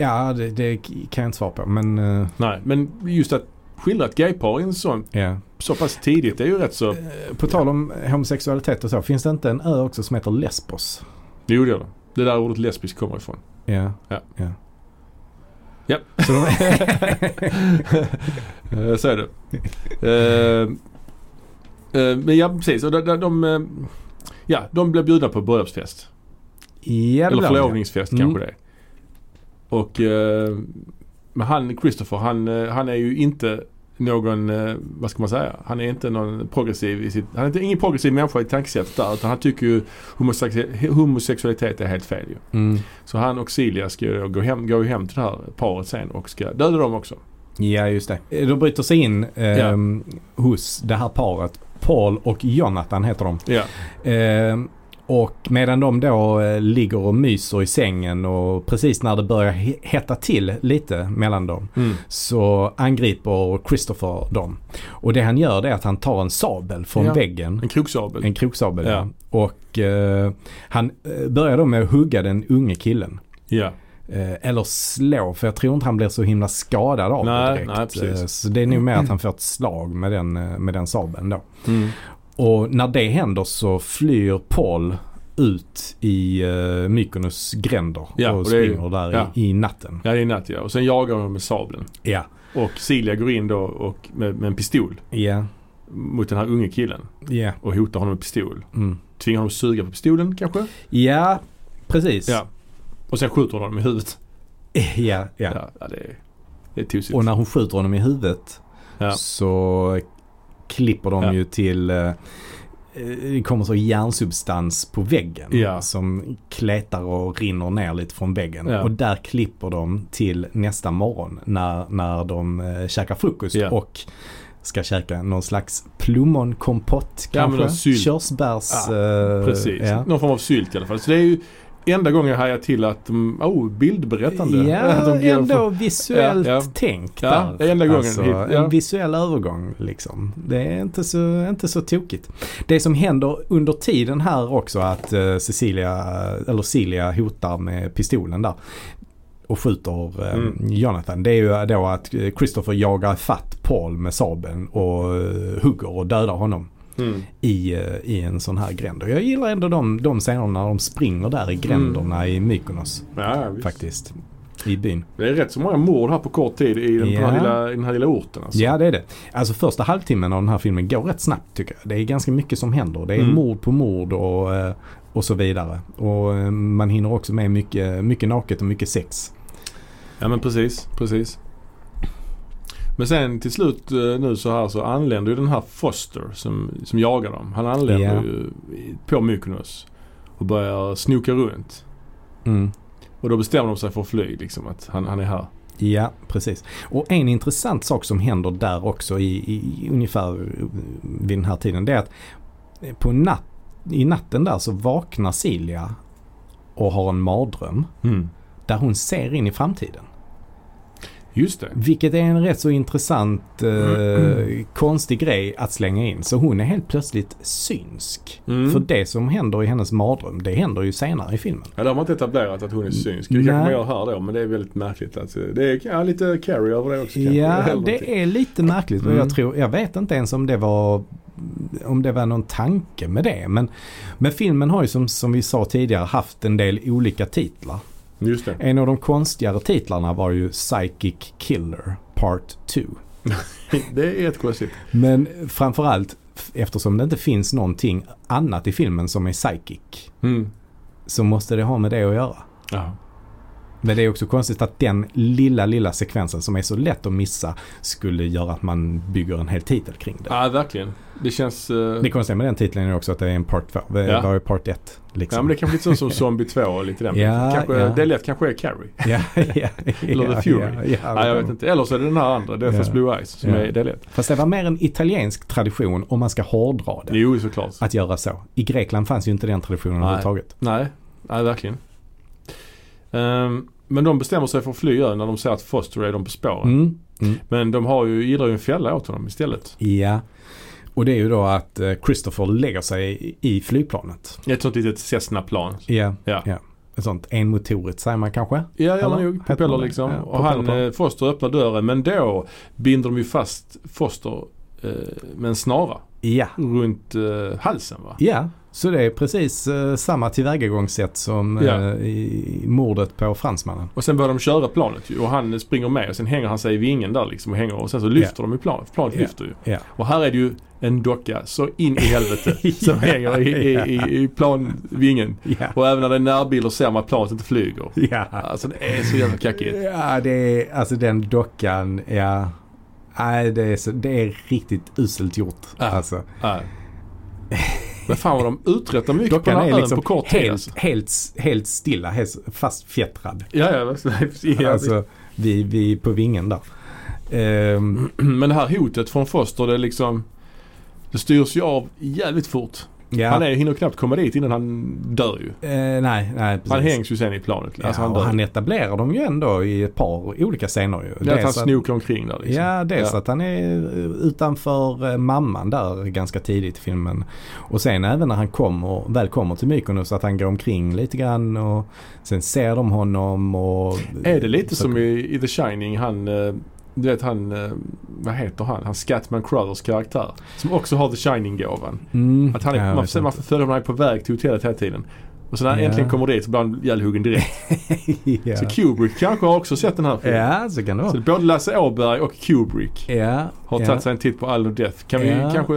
Speaker 1: ja, det, det kan jag inte svara på. Men eh,
Speaker 2: Nej, men just att skildra ett gaypar i en sån,
Speaker 1: ja.
Speaker 2: så pass tidigt det är ju rätt så,
Speaker 1: Eh, På tal om homosexualitet och så. Finns det inte en ö också som heter Lesbos?
Speaker 2: jo det gör det. Det där ordet lesbisk kommer ifrån.
Speaker 1: Ja.
Speaker 2: Ja.
Speaker 1: ja.
Speaker 2: Ja.
Speaker 1: Så de,
Speaker 2: Eh, Så är det. Eh, eh, Men ja precis, och de, de, de, ja, de blev bjudna på bröllopsfest.
Speaker 1: ja,
Speaker 2: Eller
Speaker 1: blir
Speaker 2: förlovningsfest
Speaker 1: Mm.
Speaker 2: kanske det. Och eh, men han, Christopher, han, han är ju inte någon, eh, vad ska man säga, han är inte någon progressiv i sitt, han är inte, ingen progressiv människa i tankesättet där utan han tycker ju homosex- homosexualitet är helt fel ju.
Speaker 1: Mm.
Speaker 2: Så han och Celia ska ju gå hem, gå hem till det här paret sen och ska döda dem också.
Speaker 1: Ja, just det. Eh, De bryter sig in ehm, hos det här paret. Paul och Jonathan heter de.
Speaker 2: Ja.
Speaker 1: Ehm, och medan de då eh, ligger och myser i sängen och precis när det börjar he- hetta till lite mellan dem
Speaker 2: Mm.
Speaker 1: så angriper Christopher dem. Och det han gör det är att han tar en sabel från
Speaker 2: Ja.
Speaker 1: väggen.
Speaker 2: En kroksabel.
Speaker 1: En kroksabel ja. Och eh, han eh, börjar då med att hugga den unge killen.
Speaker 2: Ja.
Speaker 1: Eh, eller slå, för jag tror inte han blir så himla skadad av
Speaker 2: Nej,
Speaker 1: det direkt.
Speaker 2: nej.
Speaker 1: Eh, så det är nog mer att han får ett slag med den, med den sabeln då.
Speaker 2: Mm.
Speaker 1: Och när det händer så flyr Paul ut i uh, Mykonos gränder
Speaker 2: Ja,
Speaker 1: och,
Speaker 2: och det är-
Speaker 1: springer där
Speaker 2: ja.
Speaker 1: i, i natten.
Speaker 2: Ja det är natt ja. Och sen jagar de med sabeln.
Speaker 1: Ja,
Speaker 2: Och Celia går in då och med, med en pistol
Speaker 1: ja,
Speaker 2: mot den här unge killen.
Speaker 1: ja.
Speaker 2: Och hotar honom med pistol.
Speaker 1: Mm.
Speaker 2: Tvingar honom att suga på pistolen kanske?
Speaker 1: Ja, precis.
Speaker 2: Ja. Och sen skjuter hon honom i huvudet.
Speaker 1: ja, ja.
Speaker 2: Ja, det är, det är.
Speaker 1: Och när hon skjuter honom i huvudet så klipper de
Speaker 2: Ja.
Speaker 1: ju till eh, det kommer så järnsubstans på väggen
Speaker 2: Ja.
Speaker 1: som kletar och rinner ner lite från väggen.
Speaker 2: Ja.
Speaker 1: Och där klipper de till nästa morgon när, när de eh, käkar frukost
Speaker 2: Ja.
Speaker 1: och ska käka någon slags plommonkompott kanske. Körsbärs...
Speaker 2: Ja,
Speaker 1: eh,
Speaker 2: Precis. Någon form av sylt i alla fall. Så det är ju enda gången jag hajade till att de, oh, bildberättande.
Speaker 1: Ja,
Speaker 2: Att de går
Speaker 1: ändå
Speaker 2: för-
Speaker 1: visuellt
Speaker 2: Ja, ja.
Speaker 1: tänk
Speaker 2: Ja,
Speaker 1: där.
Speaker 2: enda gången
Speaker 1: Alltså,
Speaker 2: hit, ja.
Speaker 1: En visuell övergång liksom. Det är inte så, inte så tokigt. Det som händer under tiden här också att eh, Cecilia, eller Celia hotar med pistolen där. Och skjuter eh,
Speaker 2: Mm.
Speaker 1: Jonathan. Det är ju då att eh, Christopher jagar fatt Paul med sabeln och eh, hugger och dödar honom
Speaker 2: Mm.
Speaker 1: i, eh, i en sån här gränd. Och jag gillar ändå de, de scenerna när de springer där i gränderna i Mykonos
Speaker 2: Ja,
Speaker 1: faktiskt. I byn.
Speaker 2: Det är rätt så många mord här på kort tid i den, den, här,
Speaker 1: Ja.
Speaker 2: lilla, i den här lilla orten. Alltså.
Speaker 1: Ja det är det. Alltså första halvtimmen av den här filmen går rätt snabbt tycker jag. Det är ganska mycket som händer. Det är
Speaker 2: Mm.
Speaker 1: mord på mord och, eh, och så vidare. Och eh, man hinner också med mycket, mycket naket och mycket sex.
Speaker 2: Ja men precis, precis. Men sen till slut eh, nu så här så anländer ju den här Foster som, som jagar dem. Han anländer
Speaker 1: Ja.
Speaker 2: ju på Mykonos och börjar snoka runt.
Speaker 1: Mm.
Speaker 2: Och då bestämmer de sig för att fly liksom att han, han är här.
Speaker 1: Ja, precis. Och en intressant sak som händer där också i, i ungefär vid den här tiden det är att på natt, i natten där så vaknar Silja och har en mardröm där hon ser in i framtiden.
Speaker 2: Just det.
Speaker 1: Vilket är en rätt så intressant eh,
Speaker 2: Mm.
Speaker 1: konstig grej att slänga in. Så hon är helt plötsligt synsk.
Speaker 2: Mm.
Speaker 1: För det som händer i hennes mardröm det händer ju senare i filmen.
Speaker 2: Ja, de har inte etablerat att hon är synsk. Det kanske man gör här då men det är väldigt märkligt. Alltså. Det är ja, lite carry över det också kanske.
Speaker 1: Ja,
Speaker 2: någonting.
Speaker 1: det är lite märkligt.
Speaker 2: Mm.
Speaker 1: Jag, tror, jag vet inte ens om det var om det var någon tanke med det. Men, men filmen har ju som, som vi sa tidigare haft en del olika titlar.
Speaker 2: Just det.
Speaker 1: En av de konstigare titlarna var ju Psychic Killer Part 2.
Speaker 2: Det är ett konstigt.
Speaker 1: Men framförallt eftersom det inte finns någonting annat i filmen som är psychic.
Speaker 2: Mm.
Speaker 1: Så måste det ha med det att göra.
Speaker 2: Ja.
Speaker 1: Men det är också konstigt att den lilla, lilla sekvensen som är så lätt att missa skulle göra att man bygger en hel titel kring det.
Speaker 2: ja, verkligen. Det känns... eh,
Speaker 1: Det konstiga med den titeln är också att det är en part 2. Det
Speaker 2: Ja.
Speaker 1: var ju part 1. Liksom.
Speaker 2: Ja men det kanske lite så som Zombie 2 och lite den
Speaker 1: Ja,
Speaker 2: kanske,
Speaker 1: ja.
Speaker 2: Det är lätt kanske är Carrie.
Speaker 1: ja, ja,
Speaker 2: Eller
Speaker 1: ja,
Speaker 2: The Fury.
Speaker 1: Ja, ja,
Speaker 2: Nej jag vet inte. Eller så är det den här andra, Death
Speaker 1: Ja.
Speaker 2: Blue Eyes, som
Speaker 1: Ja.
Speaker 2: är del 1.
Speaker 1: Fast det var mer en italiensk tradition om man ska hårdra det.
Speaker 2: Jo såklart.
Speaker 1: Att göra så. I Grekland fanns ju inte den traditionen
Speaker 2: Nej.
Speaker 1: överhuvudtaget.
Speaker 2: Nej, nej verkligen. Ehm, men de bestämmer sig för att fly ön när de ser att Foster är dem på spåren.
Speaker 1: Mm. Mm.
Speaker 2: Men de har ju, gillar ju en fälla åt honom istället.
Speaker 1: Ja. Och det är ju då att eh, Christopher lägger sig i- flygplanet.
Speaker 2: Ett sånt litet Cessna-plan.
Speaker 1: Ja.
Speaker 2: Ja.
Speaker 1: ja. Ett sånt enmotorigt säger man kanske.
Speaker 2: Ja, ja man nog. Propeller liksom.
Speaker 1: Ja,
Speaker 2: och han, eh, Foster öppnar dörren men då binder de ju fast Foster eh, med en snara
Speaker 1: Ja.
Speaker 2: runt eh, halsen va?
Speaker 1: Ja, så det är precis eh, samma tillvägagångssätt som eh,
Speaker 2: Ja.
Speaker 1: i mordet på fransmannen.
Speaker 2: Och sen börjar de köra planet ju och han springer med och sen hänger han sig i vingen där liksom och hänger och sen så lyfter de i planet. Planet
Speaker 1: Ja.
Speaker 2: lyfter ju.
Speaker 1: Ja.
Speaker 2: Och här är det ju en docka så in i helvete som hänger i, i, i, i planvingen. Och även när det är närbilder ser man att planet inte flyger.
Speaker 1: Ja.
Speaker 2: Alltså det är så jävla kackigt.
Speaker 1: ja, det är alltså den dockan, ja. Nej, det är, så, det är riktigt uselt gjort.
Speaker 2: Ja.
Speaker 1: Alltså.
Speaker 2: Nej. Men fan vad de uträttar mycket
Speaker 1: Dockan
Speaker 2: på den
Speaker 1: är
Speaker 2: här ön
Speaker 1: liksom
Speaker 2: på kort tid
Speaker 1: helt,
Speaker 2: alltså.
Speaker 1: helt, helt stilla, helt fast fjättrad.
Speaker 2: Ja, ja, ja,
Speaker 1: Alltså, vi, vi på vingen där. Ehm,
Speaker 2: Men det här hotet från Foster det är liksom Det styrs ju av jävligt fort.
Speaker 1: Ja.
Speaker 2: Han är, hinner knappt komma dit innan han dör ju.
Speaker 1: Eh, nej, nej precis.
Speaker 2: Han hängs ju sen i planet. Alltså
Speaker 1: ja,
Speaker 2: han
Speaker 1: och
Speaker 2: dör.
Speaker 1: han etablerar dem ju ändå i ett par olika scener ju.
Speaker 2: det att han snokar omkring där liksom.
Speaker 1: Ja, dels
Speaker 2: Ja.
Speaker 1: att han är utanför eh, mamman där ganska tidigt i filmen. Och sen även när han kommer, väl kommer till Mykonos att han går omkring lite grann och sen ser de honom och...
Speaker 2: Är det lite
Speaker 1: så-
Speaker 2: som i, i The Shining, han, eh, du vet han, eh, vad heter han? Han Scatman Crothers karaktär. Som också har The Shining-gåvan.
Speaker 1: Mm,
Speaker 2: Att han är, man, man följer honom på väg till hotellet hela tiden. Och så när han
Speaker 1: Ja.
Speaker 2: äntligen kommer dit så blir han ihjälhuggen direkt.
Speaker 1: ja.
Speaker 2: Så Kubrick kanske har också sett den här filmen.
Speaker 1: ja, så kan det
Speaker 2: Så
Speaker 1: vara.
Speaker 2: både Lasse Åberg och Kubrick har tagit sig en titt på Island of Death. Kan vi kanske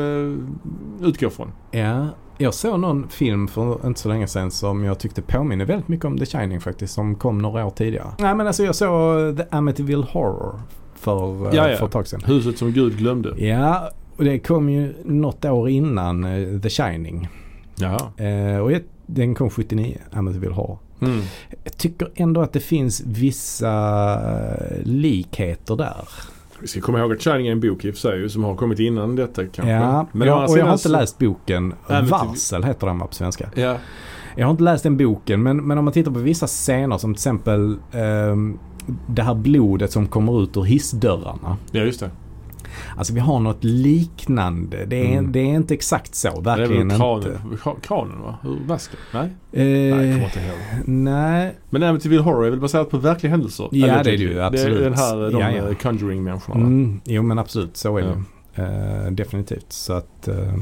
Speaker 2: utgå från.
Speaker 1: ja. Jag såg någon film för inte så länge sedan som jag tyckte påminner väldigt mycket om The Shining faktiskt. Som kom några år tidigare. Nej men alltså jag såg The Amityville Horror för, eh,
Speaker 2: Ja, ja.
Speaker 1: för ett tag sedan.
Speaker 2: Huset som Gud glömde.
Speaker 1: Ja, och det kom ju något år innan eh, The Shining.
Speaker 2: Jaha.
Speaker 1: Eh, och jag, den kom 79, Amityville Horror.
Speaker 2: Mm.
Speaker 1: Jag tycker ändå att det finns vissa eh, likheter där.
Speaker 2: Vi ska komma ihåg att Shining är en bok i och för sig som har kommit innan detta kanske.
Speaker 1: Ja,
Speaker 2: Men
Speaker 1: ja
Speaker 2: andra
Speaker 1: och jag har inte läst boken.
Speaker 2: Amityville-
Speaker 1: Varsel heter den på svenska.
Speaker 2: Ja,
Speaker 1: Jag har inte läst den boken men, men om man tittar på vissa scener som till exempel ehm, det här blodet som kommer ut ur hissdörrarna.
Speaker 2: Ja, just det.
Speaker 1: Alltså vi har något liknande. Det är,
Speaker 2: Mm.
Speaker 1: det är inte exakt så.
Speaker 2: Det är
Speaker 1: Verkligen
Speaker 2: väl
Speaker 1: inte.
Speaker 2: kranen, kra- kranen va? Ur vasken? Nej?
Speaker 1: Eh,
Speaker 2: Nej, jag inte ihåg.
Speaker 1: nej,
Speaker 2: Men Amityville Horror är väl baserat på verkliga händelser?
Speaker 1: Ja, det är det ju,
Speaker 2: Det
Speaker 1: absolut.
Speaker 2: är den här, de
Speaker 1: Ja, ja.
Speaker 2: eh, Conjuring-människorna?
Speaker 1: Mm, jo men absolut så är
Speaker 2: Ja.
Speaker 1: det. Eh, definitivt. Så att, eh,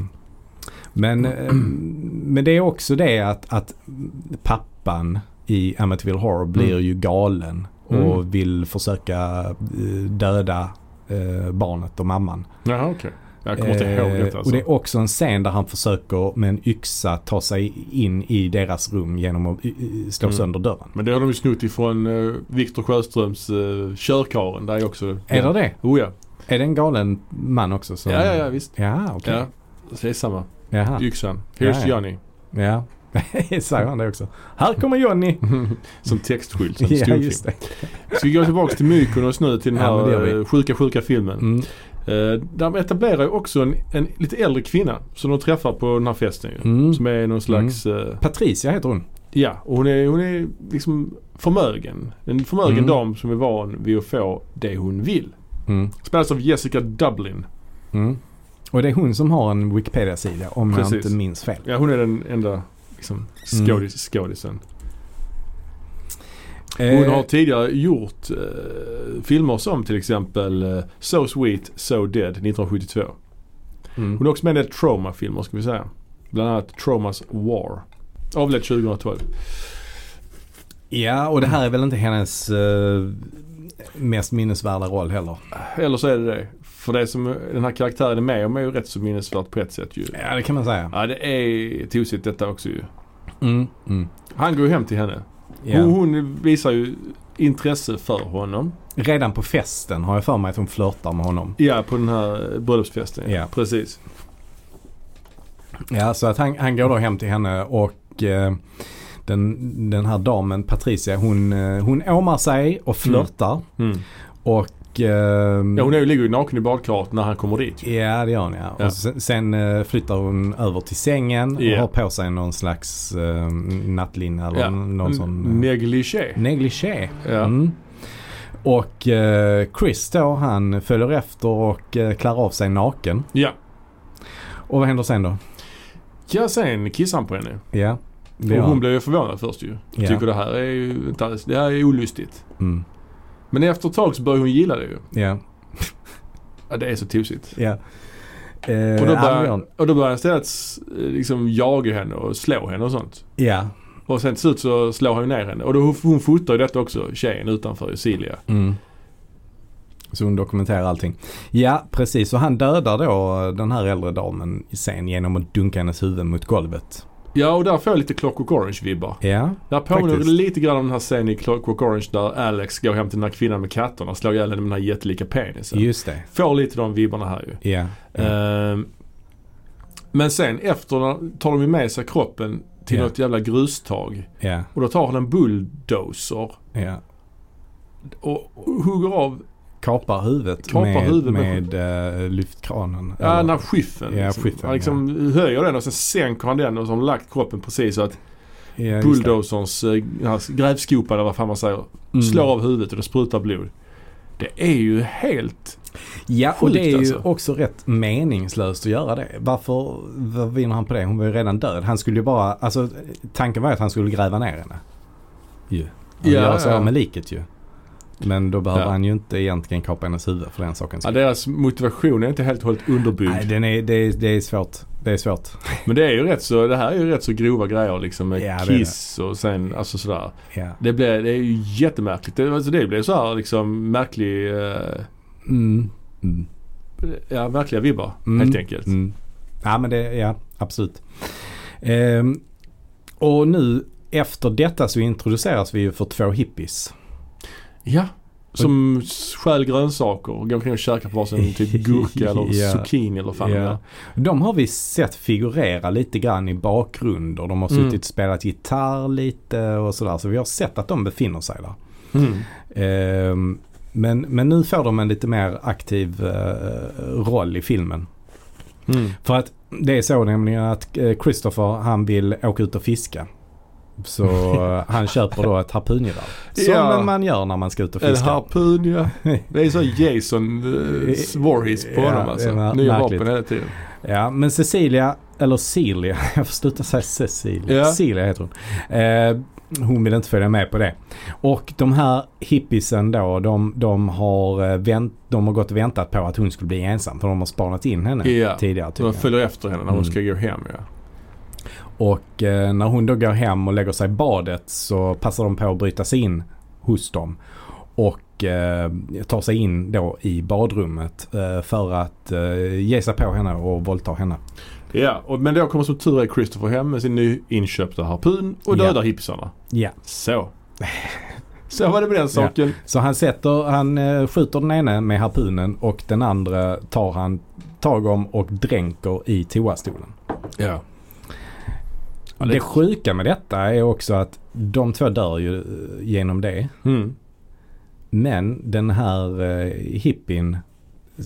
Speaker 1: men, eh, men det är också det att, att pappan i Amityville Horror blir
Speaker 2: Mm.
Speaker 1: ju galen och
Speaker 2: Mm.
Speaker 1: vill försöka eh, döda eh, barnet och mamman.
Speaker 2: Jaha, okej. Jag kommer inte ihåg
Speaker 1: Eh,
Speaker 2: detta alltså.
Speaker 1: Och det är också en scen där han försöker med en yxa ta sig in i deras rum genom att slå
Speaker 2: Mm.
Speaker 1: sönder dörren.
Speaker 2: Men det har de ju snott ifrån uh, Viktor Sjöströms uh, Körkaren. Där är också...
Speaker 1: Är det det?
Speaker 2: Oh ja.
Speaker 1: Är det en galen man också? Som...
Speaker 2: Ja, ja, ja visst.
Speaker 1: Ja, okej.
Speaker 2: Ja. Så det är samma.
Speaker 1: Jaha.
Speaker 2: Yxan.
Speaker 1: Ja,
Speaker 2: Here's
Speaker 1: ja.
Speaker 2: Johnny.
Speaker 1: Ja, säger han det också. Här kommer Johnny!
Speaker 2: Som textskylt. Som
Speaker 1: Ja, just det.
Speaker 2: Ska vi gå tillbaka till Mykonos nu till den
Speaker 1: Ja,
Speaker 2: här
Speaker 1: vi.
Speaker 2: eh, sjuka, sjuka filmen.
Speaker 1: Mm.
Speaker 2: Eh, de etablerar ju också en, en lite äldre kvinna som de träffar på den här festen ju.
Speaker 1: Mm.
Speaker 2: Som är någon slags, eh,
Speaker 1: Patricia heter hon.
Speaker 2: ja och hon är, hon är liksom förmögen. En förmögen
Speaker 1: Mm.
Speaker 2: dam som är van vid att få det hon vill.
Speaker 1: Mm.
Speaker 2: Spelas av Jessica Dublin.
Speaker 1: Mm. Och det är hon som har en Wikipedia-sida om jag
Speaker 2: Precis.
Speaker 1: inte minns fel.
Speaker 2: Ja hon är den enda liksom, skådis, skådisen. Hon
Speaker 1: Eh,
Speaker 2: har tidigare gjort eh, filmer som till exempel eh, So Sweet, So Dead 1972.
Speaker 1: mm.
Speaker 2: Hon är också med i en del trauma-filmer ska vi säga. Bland annat Traumas War. Avled 2012.
Speaker 1: Ja, och det här är väl inte hennes eh, mest minnesvärda roll heller.
Speaker 2: Eller så är det det. För det som den här karaktären är med om är ju rätt så minnesvärt på ett sätt ju.
Speaker 1: Ja, det kan man säga.
Speaker 2: Ja det är tosigt detta också ju.
Speaker 1: Mm. Mm.
Speaker 2: Han går ju hem till henne.
Speaker 1: Ja.
Speaker 2: Hon, hon visar ju intresse för honom.
Speaker 1: Redan på festen har jag för mig att hon flörtar med honom.
Speaker 2: Ja på den här bröllopsfesten.
Speaker 1: Ja.
Speaker 2: Precis.
Speaker 1: Ja, så att han, han går då hem till henne och eh, den, den här damen Patricia hon, eh, hon åmar sig och flörtar.
Speaker 2: Mm.
Speaker 1: Och... Eh,
Speaker 2: Ja hon ligger ju naken i badkaret när han kommer dit.
Speaker 1: Ja det gör hon ja.
Speaker 2: Ja.
Speaker 1: Och sen, sen eh, flyttar hon över till sängen och har på sig någon slags uh, nattlinne eller
Speaker 2: Ja.
Speaker 1: någon sån... eh,
Speaker 2: Negligé.
Speaker 1: negligé.
Speaker 2: Ja.
Speaker 1: Mm. Och eh, Chris då han följer efter och uh, klär av sig naken.
Speaker 2: Ja.
Speaker 1: Och vad händer sen då?
Speaker 2: Ja sen kissar han på henne.
Speaker 1: Ja.
Speaker 2: Och hon blir ju förvånad först ju.
Speaker 1: Ja.
Speaker 2: Tycker det här är ju inte alls, det här är olustigt.
Speaker 1: Mm.
Speaker 2: Men efter ett tag så börjar hon gilla det ju.
Speaker 1: Ja.
Speaker 2: Ja, det är så tosigt.
Speaker 1: Ja. Eh,
Speaker 2: Och då börjar, och då börjar han istället s- liksom jaga henne och slå henne och sånt.
Speaker 1: Ja.
Speaker 2: Och sen till slut så slår han ju ner henne. Och då, hon fotar ju detta också, tjejen utanför, Celia.
Speaker 1: Mm. Så hon dokumenterar allting. Ja, precis. Och han dödar då den här äldre damen i scen genom att dunka hennes huvud mot golvet.
Speaker 2: Ja, och där får jag lite Clockwork Orange-vibbar.
Speaker 1: Ja.
Speaker 2: Där påminner det
Speaker 1: Faktiskt.
Speaker 2: lite grann om den här scenen i Clockwork Orange där Alex går hem till den här kvinnan med katterna och slår ihjäl henne med den här jättelika penisen.
Speaker 1: Just det.
Speaker 2: Får lite de vibbarna här ju.
Speaker 1: Ja.
Speaker 2: Ehm, men sen efter tar de ju med sig kroppen till
Speaker 1: Ja.
Speaker 2: något jävla grustag.
Speaker 1: ja.
Speaker 2: Och då tar han en bulldozer
Speaker 1: ja.
Speaker 2: och hugger av
Speaker 1: Kapar huvudet
Speaker 2: Kapar
Speaker 1: med,
Speaker 2: huvudet med-
Speaker 1: med eh, lyftkranen.
Speaker 2: ja,
Speaker 1: Eller-
Speaker 2: den här skiffen.
Speaker 1: Ja,
Speaker 2: liksom.
Speaker 1: skiffen,
Speaker 2: han liksom höjer den och sen sänker han den och så har han lagt kroppen precis så att
Speaker 1: ja,
Speaker 2: bulldozerns här grävskopa eller vad fan man säger
Speaker 1: Mm.
Speaker 2: slår av huvudet och det sprutar blod. Det är ju helt...
Speaker 1: Ja, och det är ju
Speaker 2: alltså.
Speaker 1: också rätt meningslöst att göra det. Varför vinner han på det? Hon var ju redan död. Han skulle ju bara, alltså tanken var ju att han skulle gräva ner henne. Ju. Och
Speaker 2: Ja,
Speaker 1: göra sig
Speaker 2: ja.
Speaker 1: med liket ju. Men då behöver
Speaker 2: Ja.
Speaker 1: han ju inte egentligen kapa hennes huvud för den sakens
Speaker 2: Ja,
Speaker 1: skull.
Speaker 2: deras motivation är inte helt och hållet underbyggd.
Speaker 1: Nej, den är, det, är, det är svårt. Det är svårt.
Speaker 2: Men det är ju rätt så, det här är ju rätt så grova grejer liksom med
Speaker 1: Ja, det
Speaker 2: kiss och sen alltså sådär.
Speaker 1: Ja.
Speaker 2: Det, blir, det är ju jättemärkligt. Det, alltså det blir så här liksom märklig, eh,
Speaker 1: Mm. Mm.
Speaker 2: ja märkliga vibbar
Speaker 1: Mm.
Speaker 2: helt enkelt.
Speaker 1: Mm. Ja men det, ja absolut. Ehm, och nu efter detta så introduceras vi ju för två hippies.
Speaker 2: Ja. Som stjäl grönsaker och går omkring och käkar på varsin typ gurka eller
Speaker 1: Ja.
Speaker 2: zucchini eller fan
Speaker 1: Ja. De har vi sett figurera lite grann i bakgrunder. De har
Speaker 2: Mm.
Speaker 1: suttit och spelat gitarr lite och sådär. Så vi har sett att de befinner sig där.
Speaker 2: Mm.
Speaker 1: Ehm, men, men nu får de en lite mer aktiv eh, roll i filmen.
Speaker 2: Mm.
Speaker 1: För att det är så nämligen att eh, Christopher han vill åka ut och fiska. Så eh, han köper då ett harpungevär. Som
Speaker 2: Ja.
Speaker 1: man gör när man ska ut och
Speaker 2: En
Speaker 1: fiska.
Speaker 2: harpun ja. Det är så Jason uh, Voorhees på
Speaker 1: Ja,
Speaker 2: honom alltså. Nya vapen hela tiden.
Speaker 1: Ja, men Cecilia, eller Celia, jag får sluta säga Cecilia.
Speaker 2: Ja.
Speaker 1: Celia heter hon. Eh, hon vill inte följa med på det. Och de här hippiesen då, de, de, har, eh, vänt, de har gått och väntat på att hon skulle bli ensam. För de har spanat in henne
Speaker 2: Ja.
Speaker 1: tidigare.
Speaker 2: Så de
Speaker 1: tydligen.
Speaker 2: följer efter henne när hon
Speaker 1: Mm.
Speaker 2: ska gå hem ja.
Speaker 1: Och eh, när hon då går hem och lägger sig i badet så passar de på att bryta sig in hos dem. Och eh, tar sig in då i badrummet eh, för att eh, ge sig på henne och våldta henne.
Speaker 2: Ja, och, men då kommer som tur är Christopher hem med sin nyinköpta harpun och
Speaker 1: Ja.
Speaker 2: dödar hippisarna.
Speaker 1: Ja.
Speaker 2: Så. Så var det med den saken.
Speaker 1: Så han sätter, han eh, skjuter den ene med harpunen och den andra tar han tag om och dränker i toastolen.
Speaker 2: Ja.
Speaker 1: Det sjuka med detta är också att de två dör ju eh, genom det.
Speaker 2: Mm.
Speaker 1: Men den här eh, hippien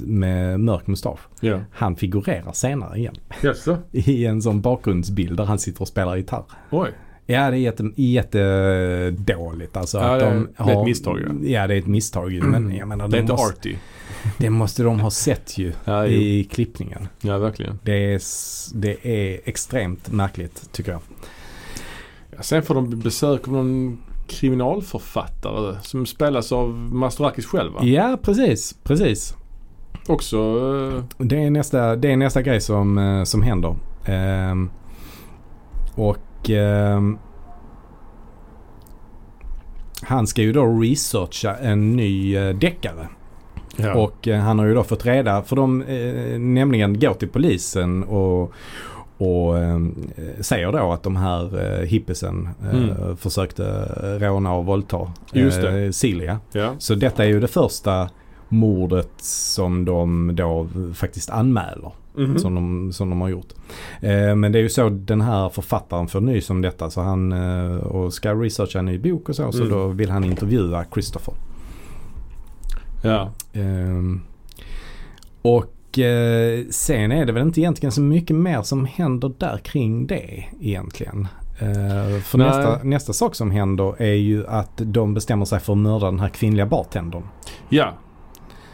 Speaker 1: med mörk mustasch,
Speaker 2: Ja.
Speaker 1: han figurerar senare igen.
Speaker 2: Jaså?
Speaker 1: I en sån bakgrundsbild där han sitter och spelar gitarr.
Speaker 2: Oj.
Speaker 1: Ja det är jätte, jättedåligt alltså.
Speaker 2: Ja,
Speaker 1: att
Speaker 2: det-
Speaker 1: de
Speaker 2: det är ett
Speaker 1: har,
Speaker 2: misstag, ja.
Speaker 1: Ja det är ett misstag. Men jag menar
Speaker 2: Det är
Speaker 1: de
Speaker 2: inte
Speaker 1: måste,
Speaker 2: arty.
Speaker 1: Det måste de ha sett ju
Speaker 2: Ja, jo.
Speaker 1: i klippningen.
Speaker 2: ja verkligen.
Speaker 1: Det är, det är extremt märkligt tycker jag.
Speaker 2: Ja, sen får de besök av någon kriminalförfattare som spelas av Mastorakis själv va?
Speaker 1: Ja precis, precis.
Speaker 2: Också eh,
Speaker 1: Det är nästa, det är nästa grej som, eh, som händer. Ehm, och ehm, han ska ju då researcha en ny eh, deckare.
Speaker 2: Ja.
Speaker 1: Och eh, han har ju då fått reda, för de eh, nämligen går till polisen och, och eh, säger då att de här eh, hippiesen eh,
Speaker 2: Mm.
Speaker 1: försökte råna och våldta eh, Celia.
Speaker 2: ja.
Speaker 1: Så detta är ju det första mordet som de då faktiskt anmäler.
Speaker 2: Mhm.
Speaker 1: Som, de, som de har gjort. Eh, men det är ju så den här författaren får nys om detta så han eh, och ska researcha en ny bok och så. Så
Speaker 2: Mm.
Speaker 1: då vill han intervjua Christopher.
Speaker 2: Ja.
Speaker 1: Ehm, och eh, sen är det väl inte egentligen så mycket mer som händer där kring det egentligen. Eh, för
Speaker 2: Nej.
Speaker 1: nästa, nästa sak som händer är ju att de bestämmer sig för att mörda den här kvinnliga bartendern.
Speaker 2: ja.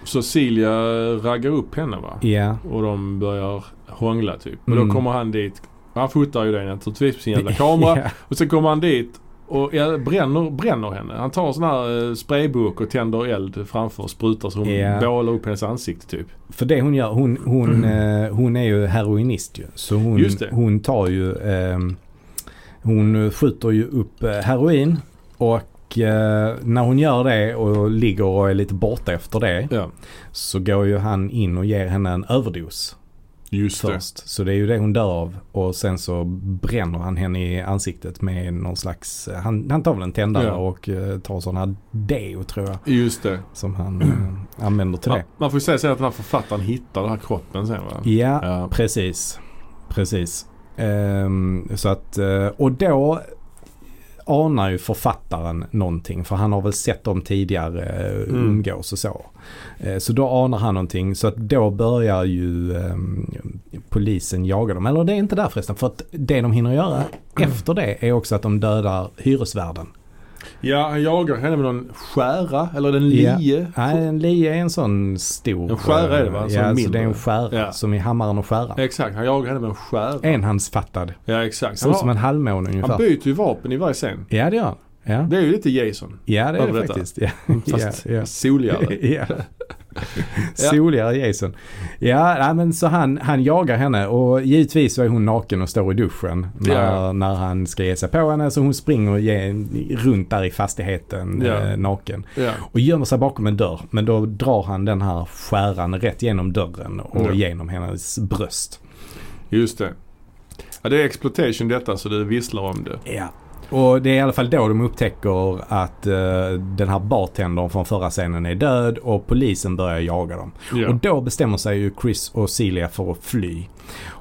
Speaker 2: Så Silja raggar upp henne va?
Speaker 1: Ja.
Speaker 2: Och de börjar hångla typ. Och
Speaker 1: Mm.
Speaker 2: då kommer han dit. Han fotar ju det naturligtvis på sin jävla kamera.
Speaker 1: ja.
Speaker 2: Och sen kommer han dit och ja, bränner, bränner henne. Han tar en sån här eh, sprayburk och tänder eld framför och sprutar så hon
Speaker 1: Ja.
Speaker 2: bålar upp hennes ansikte typ.
Speaker 1: För det hon gör, hon, hon, eh, hon är ju heroinist ju. Så hon, hon tar ju, ehm, hon skjuter ju upp eh, heroin och eh, när hon gör det och ligger och är lite borta efter det
Speaker 2: Ja.
Speaker 1: så går ju han in och ger henne en överdos
Speaker 2: Just det.
Speaker 1: först. Så det är ju det hon dör av och sen så bränner han henne i ansiktet med någon slags, han, han tar väl en tändare
Speaker 2: Ja.
Speaker 1: och eh, tar sådana deo tror jag
Speaker 2: Just det.
Speaker 1: som han eh, använder till
Speaker 2: Man,
Speaker 1: det.
Speaker 2: man får ju säga så att den här författaren hittar den här kroppen sen va?
Speaker 1: Ja,
Speaker 2: Ja.
Speaker 1: precis. Precis. Ehm, så att, eh, och då anar ju författaren någonting för han har väl sett dem tidigare eh,
Speaker 2: Mm.
Speaker 1: umgås och så. Eh, så då anar han någonting så att då börjar ju ehm, polisen jaga dem. Eller det är inte där förresten för att det de hinner göra efter det är också att de dödar hyresvärden.
Speaker 2: Ja, han jagar henne med någon skära eller en
Speaker 1: Ja.
Speaker 2: lie.
Speaker 1: Nej, en lie är en sån stor.
Speaker 2: En skära är det, va?
Speaker 1: eh,
Speaker 2: En
Speaker 1: Ja, alltså det är en skära
Speaker 2: Ja.
Speaker 1: som i hammaren och skäran.
Speaker 2: Exakt, han jagar henne med en skära.
Speaker 1: Enhandsfattad.
Speaker 2: Ja exakt.
Speaker 1: Ser ut som en halvmåne ungefär.
Speaker 2: han byter ju vapen i varje scen.
Speaker 1: Ja det gör han. Ja,
Speaker 2: Det är ju lite Jason.
Speaker 1: ja det är det
Speaker 2: detta.
Speaker 1: faktiskt. Ja.
Speaker 2: Fast
Speaker 1: ja, ja.
Speaker 2: soligare.
Speaker 1: ja. Soligare Jason. Ja, nej, men så han, han jagar henne och givetvis så är hon naken och står i duschen när,
Speaker 2: Ja.
Speaker 1: när han ska ge sig på henne. Så hon springer ge, runt där i fastigheten
Speaker 2: Ja.
Speaker 1: eh, naken.
Speaker 2: Ja.
Speaker 1: Och gömmer sig bakom en dörr. Men då drar han den här skäran rätt genom dörren och genom hennes bröst.
Speaker 2: Just det. Ja, det är exploitation detta så det visslar om det.
Speaker 1: Ja. Och det är i alla fall då de upptäcker att eh, den här bartendern från förra scenen är död och polisen börjar jaga dem.
Speaker 2: Ja.
Speaker 1: Och då bestämmer sig ju Chris och Celia för att fly.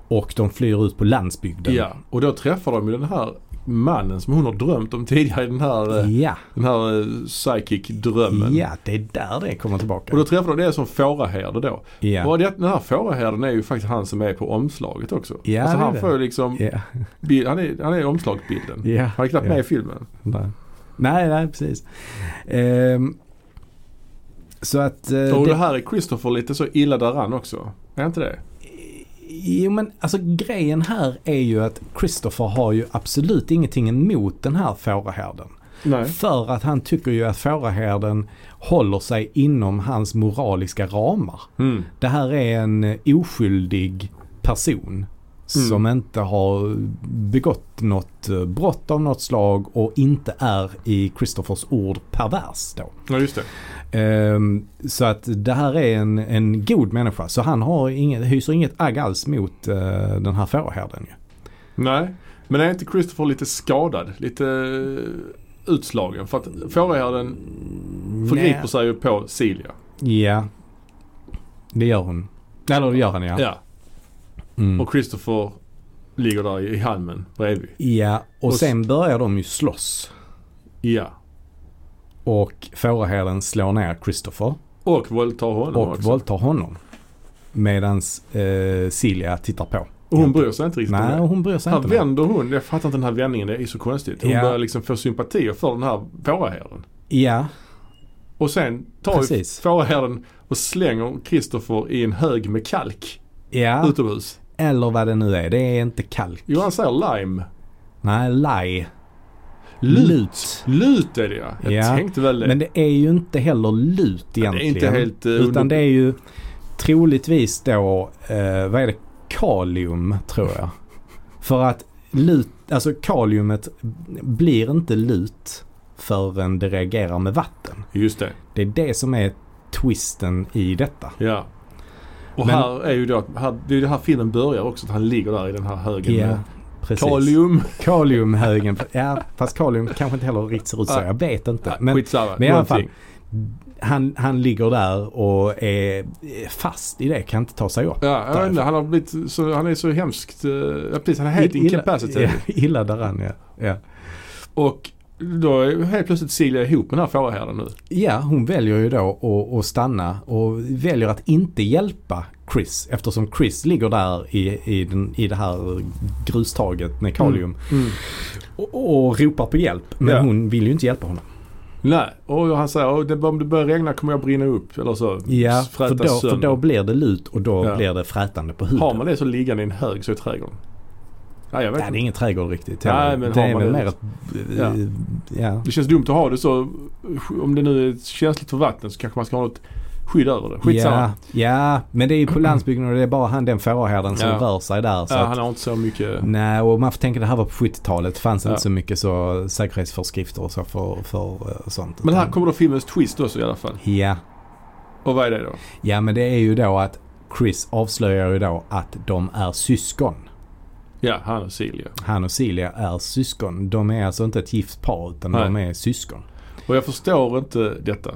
Speaker 1: Och de flyr ut på landsbygden.
Speaker 2: ja. Och då träffar de ju den här mannen som hon har drömt om tidigare i den här, eh,
Speaker 1: Ja,
Speaker 2: den här eh, psychic-drömmen.
Speaker 1: ja, det är där det kommer tillbaka.
Speaker 2: Och då träffar de det som fåraherde då.
Speaker 1: ja.
Speaker 2: Och det, den här fåraherden är ju faktiskt han som är på omslaget också.
Speaker 1: Ja,
Speaker 2: alltså han får ju liksom,
Speaker 1: Ja,
Speaker 2: bild, han, är, han är omslagsbilden.
Speaker 1: ja.
Speaker 2: Han är knappt
Speaker 1: ja.
Speaker 2: med i filmen.
Speaker 1: Nej, nej, nej precis. Ehm, så att... eh,
Speaker 2: Och det
Speaker 1: det,
Speaker 2: här är Christopher lite så illa däran också. Är inte det?
Speaker 1: Jo men alltså grejen här är ju att Christopher har ju absolut ingenting emot den här fårahärden.
Speaker 2: Nej.
Speaker 1: För att han tycker ju att fårahärden håller sig inom hans moraliska ramar.
Speaker 2: Mm.
Speaker 1: Det här är en oskyldig person. Som inte har begått något eh, brott av något slag och inte är i Christophers ord pervers då.
Speaker 2: Ja just det.
Speaker 1: Ehm, så att det här är en, en god människa. Så han har inget, hyser inget agg alls mot eh, den här fårahärden ju.
Speaker 2: Nej. Men är inte Christopher lite skadad? Lite utslagen? För att fåraherden förgriper sig ju på Celia.
Speaker 1: Ja. Det gör hon. Eller det gör han ja.
Speaker 2: Ja.
Speaker 1: Mm.
Speaker 2: Och Christopher ligger där i halmen bredvid.
Speaker 1: Ja, och
Speaker 2: Och
Speaker 1: sen börjar de ju slåss.
Speaker 2: Ja.
Speaker 1: Och fårahärden slår ner Christopher
Speaker 2: Och våldtar honom
Speaker 1: och
Speaker 2: också.
Speaker 1: våldtar honom. Medans eh, Silja tittar på.
Speaker 2: och hon bryr sig inte riktigt om
Speaker 1: Nej,
Speaker 2: det.
Speaker 1: hon bryr sig
Speaker 2: Här
Speaker 1: inte. med.
Speaker 2: vänder hon, jag fattar inte den här vändningen, det är så konstigt. Hon
Speaker 1: Ja.
Speaker 2: börjar liksom få sympatier för den här fåraherden.
Speaker 1: Ja,
Speaker 2: Och sen tar fåraherden och slänger Kristoffer i en hög med kalk
Speaker 1: ja.
Speaker 2: utomhus.
Speaker 1: Eller vad det nu är. Det är inte kalk.
Speaker 2: Jo han säger lime.
Speaker 1: Nej, laj.
Speaker 2: Lut.
Speaker 1: Lut.
Speaker 2: Är det ja. Jag
Speaker 1: Ja,
Speaker 2: tänkte väl det.
Speaker 1: Men det är ju inte heller lut
Speaker 2: det är
Speaker 1: egentligen.
Speaker 2: inte helt... eh,
Speaker 1: Utan det är ju troligtvis då, eh, vad är det, kalium tror jag. För att lut, alltså kaliumet blir inte lut förrän det reagerar med vatten.
Speaker 2: Just det.
Speaker 1: Det är det som är twisten i detta.
Speaker 2: Ja. Och
Speaker 1: Men-
Speaker 2: här är ju då, här, det är ju det här filmen börjar också. Att han ligger där i den här högen med
Speaker 1: precis.
Speaker 2: kalium.
Speaker 1: Kaliumhögen. Ja, fast kalium kanske inte heller riktigt ser ut så. Jag vet inte.
Speaker 2: Men, Skitsamma.
Speaker 1: men i alla fall. Han, han ligger där och är fast i det. Kan inte ta sig upp.
Speaker 2: Ja, jag vet inte. Han har blivit så, han är så hemskt, eh, ja precis han är helt
Speaker 1: Illa-. Ja, illa däran ja. ja.
Speaker 2: Och då är helt plötsligt Silja ihop med den här fåraherden nu.
Speaker 1: Ja, hon väljer ju då att, att stanna och väljer att inte hjälpa Chris eftersom Chris ligger där i, i, den, i det här grustaget med kalium och, och ropar på hjälp. Men
Speaker 2: Ja.
Speaker 1: hon vill ju inte hjälpa honom.
Speaker 2: Nej, och han säger "Åh, det, om det börjar regna kommer jag brinna upp. Eller så.
Speaker 1: Ja, för då, för då blir det lut och då
Speaker 2: Ja.
Speaker 1: blir det frätande på huden.
Speaker 2: Har man det så liggande i en hög så i trädgården? Nej, jag vet
Speaker 1: Nej, det är
Speaker 2: inte.
Speaker 1: ingen trädgård riktigt.
Speaker 2: Nej, men
Speaker 1: det är väl mer ett...
Speaker 2: Ja.
Speaker 1: Ja.
Speaker 2: Det känns dumt att ha det så. Om det nu är känsligt för vatten så kanske man ska ha något skydd över det. Skitsamma.
Speaker 1: Ja, ja, men det är ju på landsbygden och det är bara han den fårahärden som
Speaker 2: Ja.
Speaker 1: rör sig där. Så
Speaker 2: Ja,
Speaker 1: att,
Speaker 2: han har inte så mycket.
Speaker 1: Nej, och man får tänka det här var på 70-talet. Det fanns
Speaker 2: Ja.
Speaker 1: inte så mycket så säkerhetsföreskrifter och så för, för eh, sånt.
Speaker 2: Men här kommer då filmens twist också i alla fall.
Speaker 1: Ja.
Speaker 2: Och vad är det då?
Speaker 1: ja, men det är ju då att Chris avslöjar ju då att de är syskon.
Speaker 2: Ja, han och Silja.
Speaker 1: Han och Celia är syskon. De är alltså inte ett gift par utan
Speaker 2: Nej.
Speaker 1: de är syskon.
Speaker 2: Och jag förstår inte detta.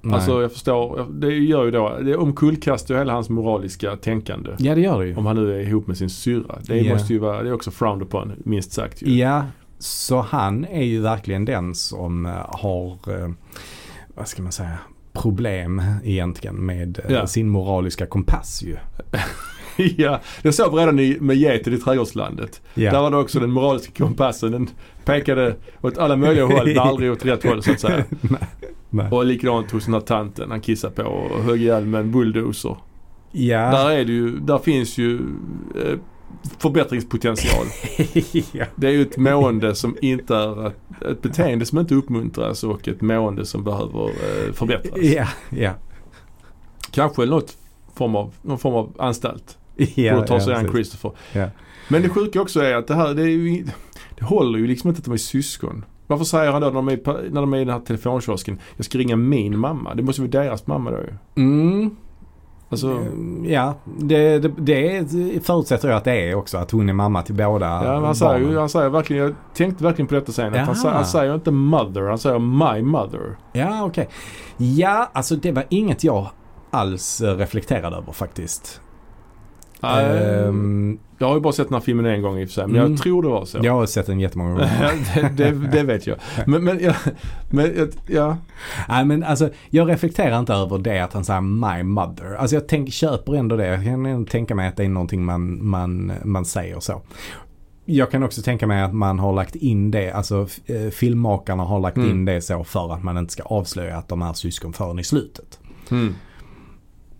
Speaker 1: Nej.
Speaker 2: Alltså jag förstår. Det gör ju då. Det omkullkastar ju hela hans moraliska tänkande.
Speaker 1: ja, det gör det ju.
Speaker 2: Om han nu är ihop med sin syrra. Det
Speaker 1: Ja.
Speaker 2: måste ju vara, det är också frowned upon minst sagt ju.
Speaker 1: Ja, så han är ju verkligen den som eh, har, eh, vad ska man säga, problem egentligen med eh,
Speaker 2: Ja.
Speaker 1: sin moraliska kompass ju.
Speaker 2: ja, det såg vi redan i, med geten i trädgårdslandet.
Speaker 1: Ja.
Speaker 2: Där var det också den moraliska kompassen. Den pekade åt alla möjliga håll men aldrig åt rätt håll så att säga.
Speaker 1: Nej.
Speaker 2: Och likadant hos den här tanten han kissade på och högg ihjäl med en bulldozer.
Speaker 1: Ja.
Speaker 2: Där är det ju, där finns ju eh, förbättringspotential.
Speaker 1: ja.
Speaker 2: Det är ju ett mående som inte är ett, ett beteende som inte uppmuntras och ett mående som behöver eh, förbättras.
Speaker 1: Ja, ja.
Speaker 2: Kanske något form av, någon form av anstalt.
Speaker 1: Ja,
Speaker 2: för att ta sig an
Speaker 1: precis.
Speaker 2: Christopher.
Speaker 1: Ja.
Speaker 2: Men det sjuka också är att det här, det, är ju, det håller ju liksom inte att de är syskon. Varför säger han då när de är, när de är i den här telefonkiosken, jag ska ringa min mamma. Det måste vara deras mamma då ju.
Speaker 1: Mm.
Speaker 2: Alltså,
Speaker 1: Ja, det, det, det förutsätter jag att det är också. Att hon är mamma till båda
Speaker 2: ja, han säger
Speaker 1: barnen.
Speaker 2: han säger verkligen, jag tänkte verkligen på detta sen. Att han, han säger inte mother, han säger my mother.
Speaker 1: Ja, okej. Ja, alltså det var inget jag alls eh, reflekterade över faktiskt. Ehm,
Speaker 2: Jag har ju bara sett den här filmen en gång i och för sig. Men
Speaker 1: Mm.
Speaker 2: jag tror det var så.
Speaker 1: Jag har sett den jättemånga gånger.
Speaker 2: det, det, det vet jag. Men, men, ja, men ja.
Speaker 1: Nej men alltså jag reflekterar inte över det att han säger my mother. Alltså jag tänk, köper ändå det. Jag kan ändå tänka mig att det är någonting man, man, man säger så. Jag kan också tänka mig att man har lagt in det, alltså eh, filmmakarna har lagt
Speaker 2: Mm.
Speaker 1: in det så för att man inte ska avslöja att de är syskon förrän i slutet.
Speaker 2: Mm.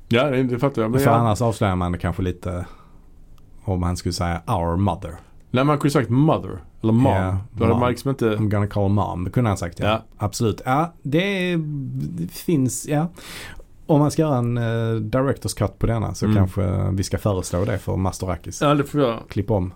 Speaker 2: Ja, det, fattar jag. Men
Speaker 1: för
Speaker 2: ja.
Speaker 1: annars avslöjar man det kanske lite om han skulle säga our mother.
Speaker 2: Nej, man kunde sagt mother. Eller mom.
Speaker 1: Ja,
Speaker 2: Då hade man liksom inte...
Speaker 1: I'm gonna call mom. Det kunde han sagt ja.
Speaker 2: Ja.
Speaker 1: Absolut. Ja, det, det finns, ja. Om man ska göra en uh, director's cut på denna så
Speaker 2: Mm.
Speaker 1: kanske vi ska föreslå det för Mastorakis.
Speaker 2: Ja, det får jag.
Speaker 1: Klipp om.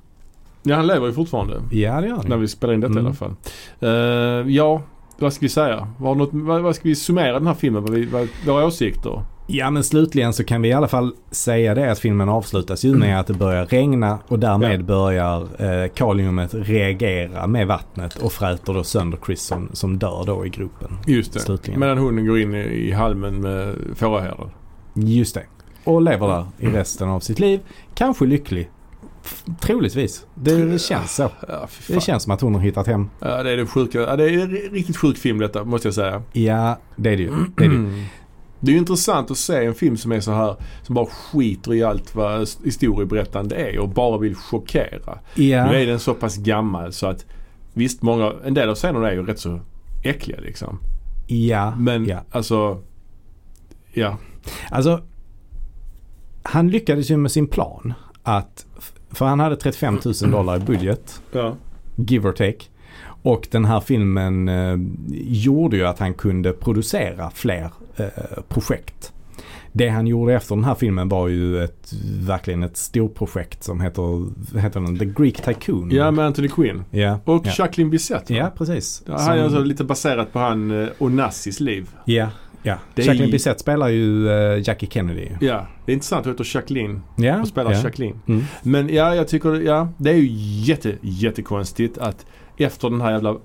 Speaker 2: Ja, han lever ju fortfarande.
Speaker 1: Ja, det gör
Speaker 2: När
Speaker 1: han.
Speaker 2: vi spelar in detta
Speaker 1: Mm.
Speaker 2: i alla fall. Eh, ja, vad ska vi säga? Vad, något, vad, vad ska vi summera den här filmen? Vad vi, vad, våra åsikter?
Speaker 1: Ja, men slutligen så kan vi i alla fall säga det att filmen avslutas ju med att det börjar regna och därmed
Speaker 2: Ja.
Speaker 1: börjar eh, kaliumet reagera med vattnet och fräter då sönder Chris som, som dör då i gropen.
Speaker 2: Just det.
Speaker 1: Slutligen.
Speaker 2: Medan hunden går in i, i halmen med fåraherdar.
Speaker 1: Just det. Och lever där i resten av sitt liv. Kanske lycklig. Troligtvis. Det känns så.
Speaker 2: Ja.
Speaker 1: Det känns som att hon har hittat hem.
Speaker 2: Ja, det är det sjuka. Ja, det är en riktigt sjuk film detta, måste jag säga.
Speaker 1: Ja, det är det ju. Det är det.
Speaker 2: Det är ju intressant att se en film som är så här, som bara skiter i allt vad historieberättande är och bara vill chockera.
Speaker 1: Ja,
Speaker 2: Nu är den så pass gammal så att visst, många, en del av scenerna är ju rätt så äckliga liksom.
Speaker 1: ja,
Speaker 2: Men
Speaker 1: ja.
Speaker 2: alltså, ja.
Speaker 1: Alltså, han lyckades ju med sin plan att, för han hade 35 000 dollar i budget,
Speaker 2: ja.
Speaker 1: give or take. Och den här filmen eh, gjorde ju att han kunde producera fler eh, projekt. Det han gjorde efter den här filmen var ju ett, verkligen ett storprojekt som heter, heter den? The Greek Tycoon.
Speaker 2: Ja, med Anthony Quinn.
Speaker 1: ja.
Speaker 2: Och
Speaker 1: ja.
Speaker 2: Jacqueline Bisset. va?
Speaker 1: Ja, precis.
Speaker 2: Han är
Speaker 1: Som-
Speaker 2: alltså lite baserat på han eh, Onassis liv.
Speaker 1: Ja, ja.
Speaker 2: Det är-
Speaker 1: Jacqueline Bisset spelar ju eh, Jackie Kennedy.
Speaker 2: Ja, det är intressant. Hon heter Jacqueline
Speaker 1: Ja,
Speaker 2: och spelar
Speaker 1: ja.
Speaker 2: Jacqueline.
Speaker 1: Mm.
Speaker 2: Men ja, jag tycker, ja, det är ju jätte, jättekonstigt att efter den här jävla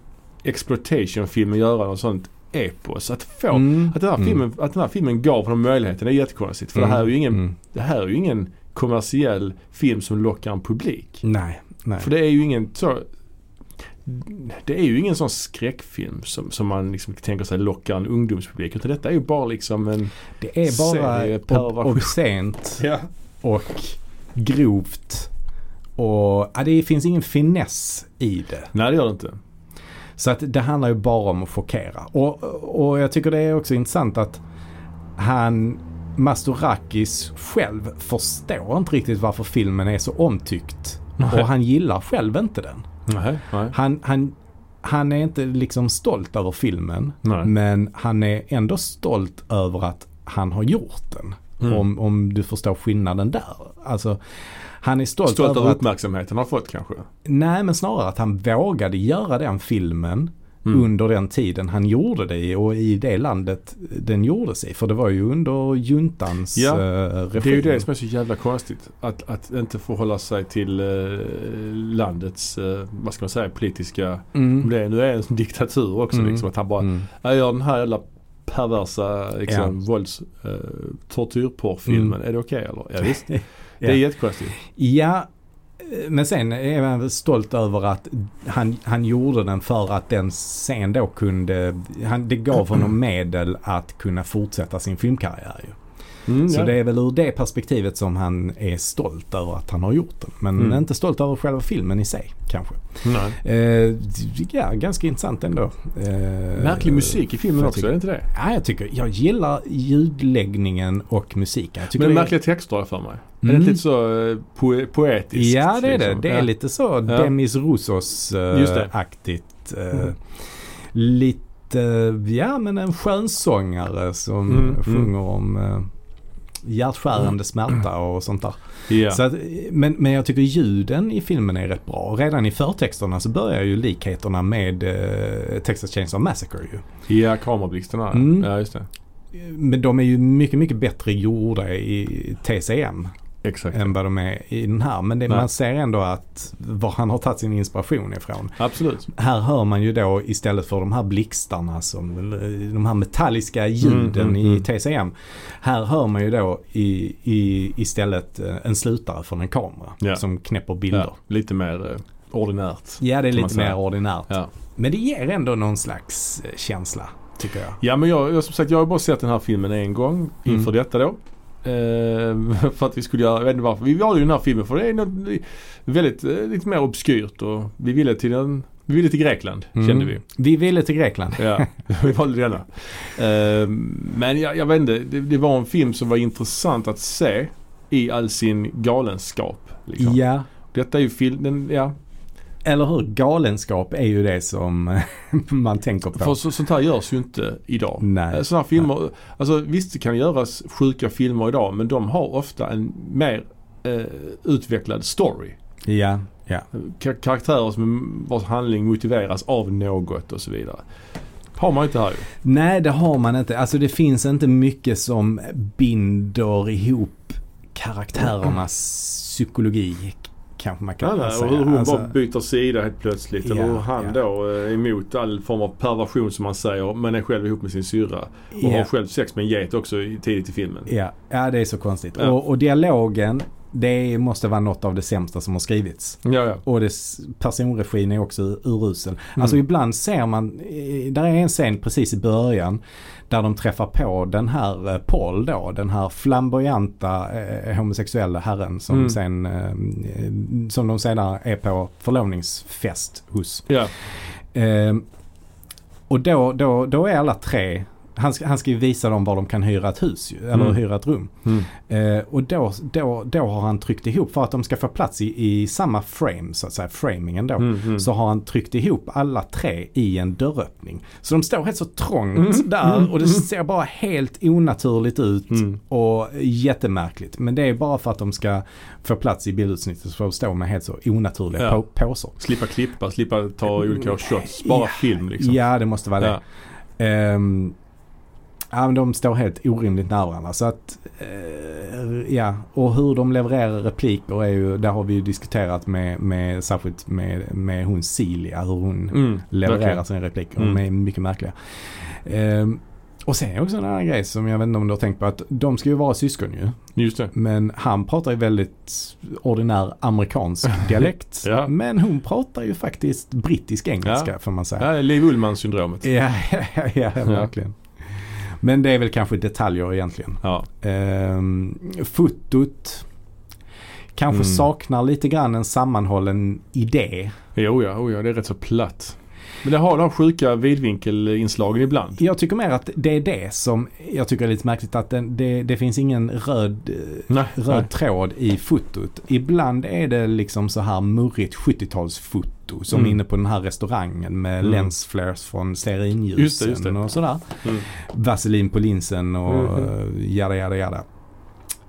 Speaker 2: exploitation-filmen göra något sånt epos. Att få,
Speaker 1: Mm.
Speaker 2: att, den här
Speaker 1: Mm.
Speaker 2: filmen, att den här filmen gav honom möjligheten är jättekonstigt. För det här är ju ingen,
Speaker 1: Mm.
Speaker 2: det här är ju ingen kommersiell film som lockar en publik.
Speaker 1: Nej, nej.
Speaker 2: För det är ju ingen så det är ju ingen sån skräckfilm som, som man liksom tänker sig lockar en ungdomspublik. Utan detta är ju bara liksom en...
Speaker 1: Det är bara obscent
Speaker 2: Ja.
Speaker 1: och grovt. Och ja, det finns ingen finess i det.
Speaker 2: Nej det gör det inte.
Speaker 1: Så att det handlar ju bara om att chockera. Och, och jag tycker det är också intressant att han, Mastorakis själv förstår inte riktigt varför filmen är så omtyckt.
Speaker 2: Nej.
Speaker 1: Och han gillar själv inte den.
Speaker 2: Nej. Nej.
Speaker 1: Han, han, han är inte liksom stolt över filmen. Men han är ändå stolt över att han har gjort den.
Speaker 2: Mm.
Speaker 1: Om, om du förstår skillnaden där. Alltså, han är stolt,
Speaker 2: Stolt
Speaker 1: över
Speaker 2: över
Speaker 1: att,
Speaker 2: uppmärksamheten han har fått kanske.
Speaker 1: nej men snarare att han vågade göra den filmen
Speaker 2: Mm.
Speaker 1: under den tiden han gjorde det i och i det landet den gjordes i. För det var ju under juntans
Speaker 2: Ja,
Speaker 1: regim.
Speaker 2: Det är ju det som är så jävla konstigt. Att, att inte förhålla sig till eh, landets, eh, vad ska man säga, politiska...
Speaker 1: Mm.
Speaker 2: Det, nu är en diktatur också
Speaker 1: Mm.
Speaker 2: liksom. Att han bara,
Speaker 1: Mm.
Speaker 2: jag gör den här jävla perversa liksom, vålds, eh, tortyrporrfilmen. Är det okej eller? Ja, visst. Det är
Speaker 1: Ja.
Speaker 2: jättekonstigt.
Speaker 1: Ja, men sen är väl stolt över att han, han gjorde den för att den sen då kunde, han, det gav honom medel att kunna fortsätta sin filmkarriär ju.
Speaker 2: Mm,
Speaker 1: Så
Speaker 2: ja.
Speaker 1: det är väl ur det perspektivet som han är stolt över att han har gjort den. Men
Speaker 2: Mm.
Speaker 1: inte stolt över själva filmen i sig kanske.
Speaker 2: Nej.
Speaker 1: Eh, ja, ganska intressant ändå. Eh,
Speaker 2: Märklig musik i filmen också,
Speaker 1: tycker-
Speaker 2: är det inte det?
Speaker 1: Ja, jag tycker, jag gillar ljudläggningen och musiken.
Speaker 2: Men
Speaker 1: det är-
Speaker 2: märkliga texter har jag för mig. Är
Speaker 1: Mm.
Speaker 2: det inte lite så eh, poe- poetiskt?
Speaker 1: Ja det är det.
Speaker 2: liksom?
Speaker 1: Det är
Speaker 2: Ja.
Speaker 1: lite så Demis Roussos eh,
Speaker 2: det.
Speaker 1: eh,
Speaker 2: Mm.
Speaker 1: Lite, ja men en skönsångare som
Speaker 2: Mm, mm.
Speaker 1: sjunger om hjärtskärande smärta och sånt där.
Speaker 2: Ja.
Speaker 1: Så att, men, men jag tycker ljuden i filmen är rätt bra. Redan i förtexterna så börjar ju likheterna med eh, Texas Chainsaw Massacre ju.
Speaker 2: ja, kamerablixtarna.
Speaker 1: Mm.
Speaker 2: Ja, just det.
Speaker 1: Men de är ju mycket, mycket bättre gjorda i TCM.
Speaker 2: Exakt.
Speaker 1: än vad de är i den här. Men det, man ser ändå att var han har tagit sin inspiration ifrån.
Speaker 2: Absolut.
Speaker 1: Här hör man ju då istället för de här blixtarna som de här metalliska ljuden
Speaker 2: Mm, mm,
Speaker 1: i
Speaker 2: mm.
Speaker 1: TCM. Här hör man ju då i, i, istället eh, en slutare från en kamera
Speaker 2: Ja.
Speaker 1: som knäpper bilder.
Speaker 2: Ja, lite mer eh, ordinärt.
Speaker 1: Ja, det är lite mer ordinärt.
Speaker 2: Ja.
Speaker 1: Men det ger ändå någon slags eh, känsla, tycker jag.
Speaker 2: Ja men jag, jag, som sagt jag har bara sett den här filmen en gång inför
Speaker 1: Mm.
Speaker 2: detta då. Eh, för att vi skulle göra, jag vet inte varför. Vi valde ju den här filmen för det är något väldigt, eh, lite mer obskyrt och vi ville till en, vi ville till Grekland
Speaker 1: Mm.
Speaker 2: kände vi.
Speaker 1: Vi ville till Grekland.
Speaker 2: Ja, vi valde denna. Eh, men jag, jag vet inte, det, det var en film som var intressant att se i all sin galenskap. Liksom.
Speaker 1: Ja,
Speaker 2: Detta är ju film, den, ja.
Speaker 1: Eller hur? Galenskap är ju det som man tänker på.
Speaker 2: För så, sånt här görs ju inte idag.
Speaker 1: Nej.
Speaker 2: Eh, Sådana här filmer, alltså visst det kan göras sjuka filmer idag men de har ofta en mer eh, utvecklad story.
Speaker 1: Ja, ja.
Speaker 2: Ka- karaktärer som vars handling motiveras av något och så vidare. Har man inte här ju.
Speaker 1: Nej, det har man inte. Alltså det finns inte mycket som binder ihop karaktärernas psykologi. Kanske man kan
Speaker 2: Ja,
Speaker 1: säga.
Speaker 2: och hur hon
Speaker 1: Alltså,
Speaker 2: bara byter sida helt plötsligt.
Speaker 1: Ja,
Speaker 2: eller hur han
Speaker 1: ja.
Speaker 2: då är emot all form av perversion som man säger men är själv ihop med sin syrra. Och
Speaker 1: ja,
Speaker 2: har själv sex med en get också tidigt i filmen.
Speaker 1: ja, ja, det är så konstigt.
Speaker 2: Ja.
Speaker 1: Och, och dialogen, det måste vara något av det sämsta som har skrivits.
Speaker 2: Ja.
Speaker 1: Och dess personregin är också urusel.
Speaker 2: Mm.
Speaker 1: Alltså ibland ser man, eh, där är en scen precis i början där de träffar på den här eh, Paul då, den här flamboyanta eh, homosexuella herren som
Speaker 2: Mm.
Speaker 1: sen, eh, som de senare är på förlovningsfest hos.
Speaker 2: ja.
Speaker 1: Eh, och då, då, då är alla tre, han ska, han ska ju visa dem var de kan hyra ett hus eller
Speaker 2: Mm.
Speaker 1: hyra ett rum.
Speaker 2: Mm.
Speaker 1: Eh, och då, då, då har han tryckt ihop, för att de ska få plats i, i samma frame så att säga, framingen då.
Speaker 2: Mm, mm.
Speaker 1: Så har han tryckt ihop alla tre i en dörröppning. Så de står helt så trångt
Speaker 2: Mm,
Speaker 1: där
Speaker 2: mm,
Speaker 1: och det ser bara helt onaturligt ut. Och jättemärkligt. Men det är bara för att de ska få plats i bildutsnittet så får de stå med helt så onaturliga
Speaker 2: Ja.
Speaker 1: på, påsar.
Speaker 2: Slippa klippa, slippa ta olika shots. Bara
Speaker 1: Ja.
Speaker 2: film liksom.
Speaker 1: Ja, det måste vara det.
Speaker 2: Ja.
Speaker 1: Ehm, ja, men de står helt orimligt nära varandra. Så att, eh, ja. Och hur de levererar repliker är ju, där har vi ju diskuterat med, med särskilt med, med hon Cilia, hur hon
Speaker 2: Mm,
Speaker 1: levererar
Speaker 2: verkligen.
Speaker 1: sina repliker.
Speaker 2: Mm.
Speaker 1: De är mycket märkliga. Ehm, och sen är också en annan grej som jag vet inte om du har tänkt på att de ska ju vara syskon ju.
Speaker 2: Just det.
Speaker 1: Men han pratar ju väldigt ordinär amerikansk dialekt.
Speaker 2: Ja.
Speaker 1: Men hon pratar ju faktiskt brittisk engelska får man säga.
Speaker 2: Ja, Liv Ullman-syndromet.
Speaker 1: Ja, ja, ja, ja, verkligen. Men det är väl kanske detaljer egentligen.
Speaker 2: Ja.
Speaker 1: Ehm, fotot kanske
Speaker 2: Mm.
Speaker 1: saknar lite grann en sammanhållen idé.
Speaker 2: Jo, ja, oh, ja, det är rätt så platt. Men det har de sjuka vidvinkelinslagen ibland.
Speaker 1: Jag tycker mer att det är det som jag tycker är lite märkligt att den, det, det finns ingen röd,
Speaker 2: Nej,
Speaker 1: röd
Speaker 2: nej.
Speaker 1: tråd i fotot. Ibland är det liksom så här murrigt 70-talsfoto som
Speaker 2: Mm.
Speaker 1: inne på den här restaurangen med
Speaker 2: Mm.
Speaker 1: lensflares från
Speaker 2: Just det,
Speaker 1: stearinljusen
Speaker 2: just det.
Speaker 1: och sådär.
Speaker 2: Mm.
Speaker 1: Vaselin på linsen och mm. jada jada jada.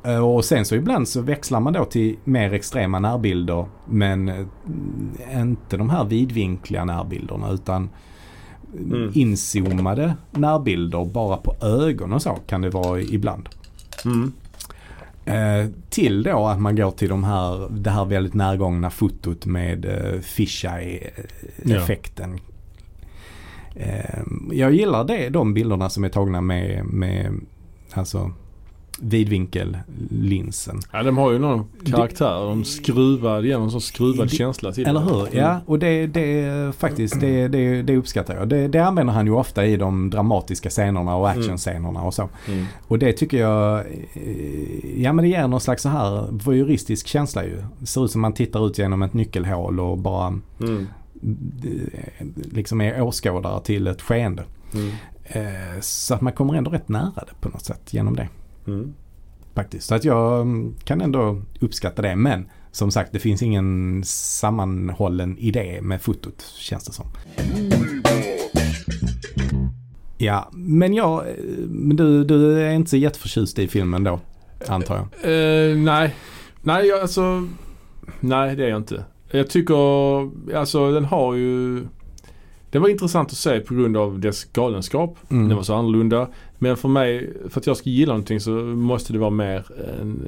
Speaker 1: Eh, Och sen så ibland så växlar man då till mer extrema närbilder men eh, inte de här vidvinkliga närbilderna utan
Speaker 2: Mm.
Speaker 1: inzoomade närbilder bara på ögon och så kan det vara ibland.
Speaker 2: Mm.
Speaker 1: Eh, till då att man går till de här, det här väldigt närgångna fotot med eh, fisheye
Speaker 2: Ja.
Speaker 1: Eh, jag gillar det, de bilderna som är tagna med, med alltså vidvinkellinsen.
Speaker 2: Ja, de har ju någon karaktär. De skruvar, ger någon sån skruvad
Speaker 1: Det-
Speaker 2: känsla till
Speaker 1: Eller hur?
Speaker 2: Mm.
Speaker 1: Ja, och det, det faktiskt det, det, det uppskattar jag. Det, det använder han ju ofta i de dramatiska scenerna och actionscenerna och så.
Speaker 2: Mm.
Speaker 1: Och det tycker jag, ja men det ger någon slags så här voyeuristisk känsla ju. Det ser ut som man tittar ut genom ett nyckelhål och bara
Speaker 2: Mm.
Speaker 1: liksom är åskådare till ett skeende.
Speaker 2: Mm.
Speaker 1: Eh, Så att man kommer ändå rätt nära det på något sätt genom det.
Speaker 2: Mm.
Speaker 1: Faktiskt. Så att jag mm, kan ändå uppskatta det. Men som sagt det finns ingen sammanhållen idé med fotot känns det som. Ja, men jag, eh, men du, du är inte så jätteförtjust i filmen då, antar jag.
Speaker 2: Eh, nej. Nej, jag, alltså. Nej, det är jag inte. Jag tycker, alltså den har ju Det var intressant att se på grund av dess galenskap.
Speaker 1: Mm.
Speaker 2: Den var så annorlunda. Men för mig, för att jag ska gilla någonting så måste det vara mer en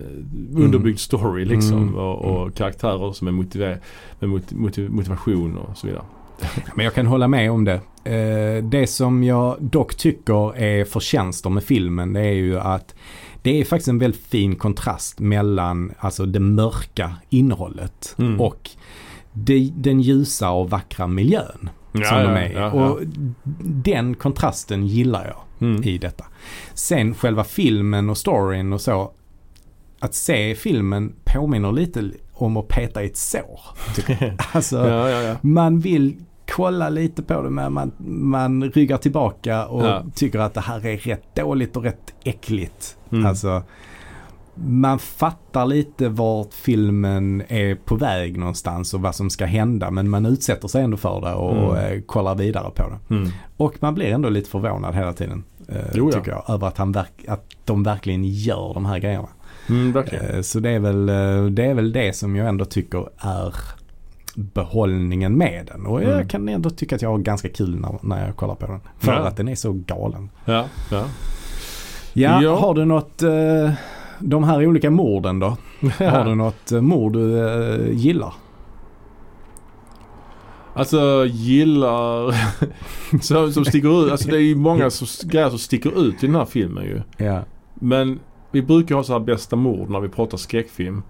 Speaker 2: eh, underbyggd story liksom.
Speaker 1: Mm.
Speaker 2: Och, och karaktärer som är motiver- med mot- motiv- motivation och så vidare.
Speaker 1: Men jag kan hålla med om det. Eh, det som jag dock tycker är förtjänster med filmen det är ju att det är faktiskt en väldigt fin kontrast mellan alltså det mörka innehållet
Speaker 2: Mm.
Speaker 1: och det, den ljusa och vackra miljön som de är
Speaker 2: ja, ja.
Speaker 1: Och den kontrasten gillar jag
Speaker 2: Mm.
Speaker 1: i detta. Sen själva filmen och storyn och så. Att se filmen påminner lite om att peta i ett sår. jag. Alltså,
Speaker 2: Ja, ja, ja.
Speaker 1: man vill kolla lite på det men man, man ryggar tillbaka och tycker att det här är rätt dåligt och rätt äckligt.
Speaker 2: Mm.
Speaker 1: Alltså, man fattar lite vart filmen är på väg någonstans och vad som ska hända men man utsätter sig ändå för det och
Speaker 2: Mm.
Speaker 1: eh, kollar vidare på det.
Speaker 2: Mm.
Speaker 1: Och man blir ändå lite förvånad hela tiden. Eh,
Speaker 2: Jo, ja.
Speaker 1: Tycker jag. Över att, han verk- att de verkligen gör de här grejerna.
Speaker 2: Mm, verkligen.
Speaker 1: Eh, Så det är, väl, eh, det är väl det som jag ändå tycker är behållningen med den. Och
Speaker 2: Mm.
Speaker 1: jag kan ändå tycka att jag har ganska kul när, när jag kollar på den. För
Speaker 2: Ja.
Speaker 1: att den är så galen.
Speaker 2: Ja, ja.
Speaker 1: Ja,
Speaker 2: Ja.
Speaker 1: har du något, de här olika morden då? Har du något mord du gillar?
Speaker 2: Alltså gillar som, som sticker ut. Alltså det är ju många som, grejer som sticker ut i den här filmen ju.
Speaker 1: Ja.
Speaker 2: Men vi brukar ha så här bästa mord när vi pratar skräckfilm.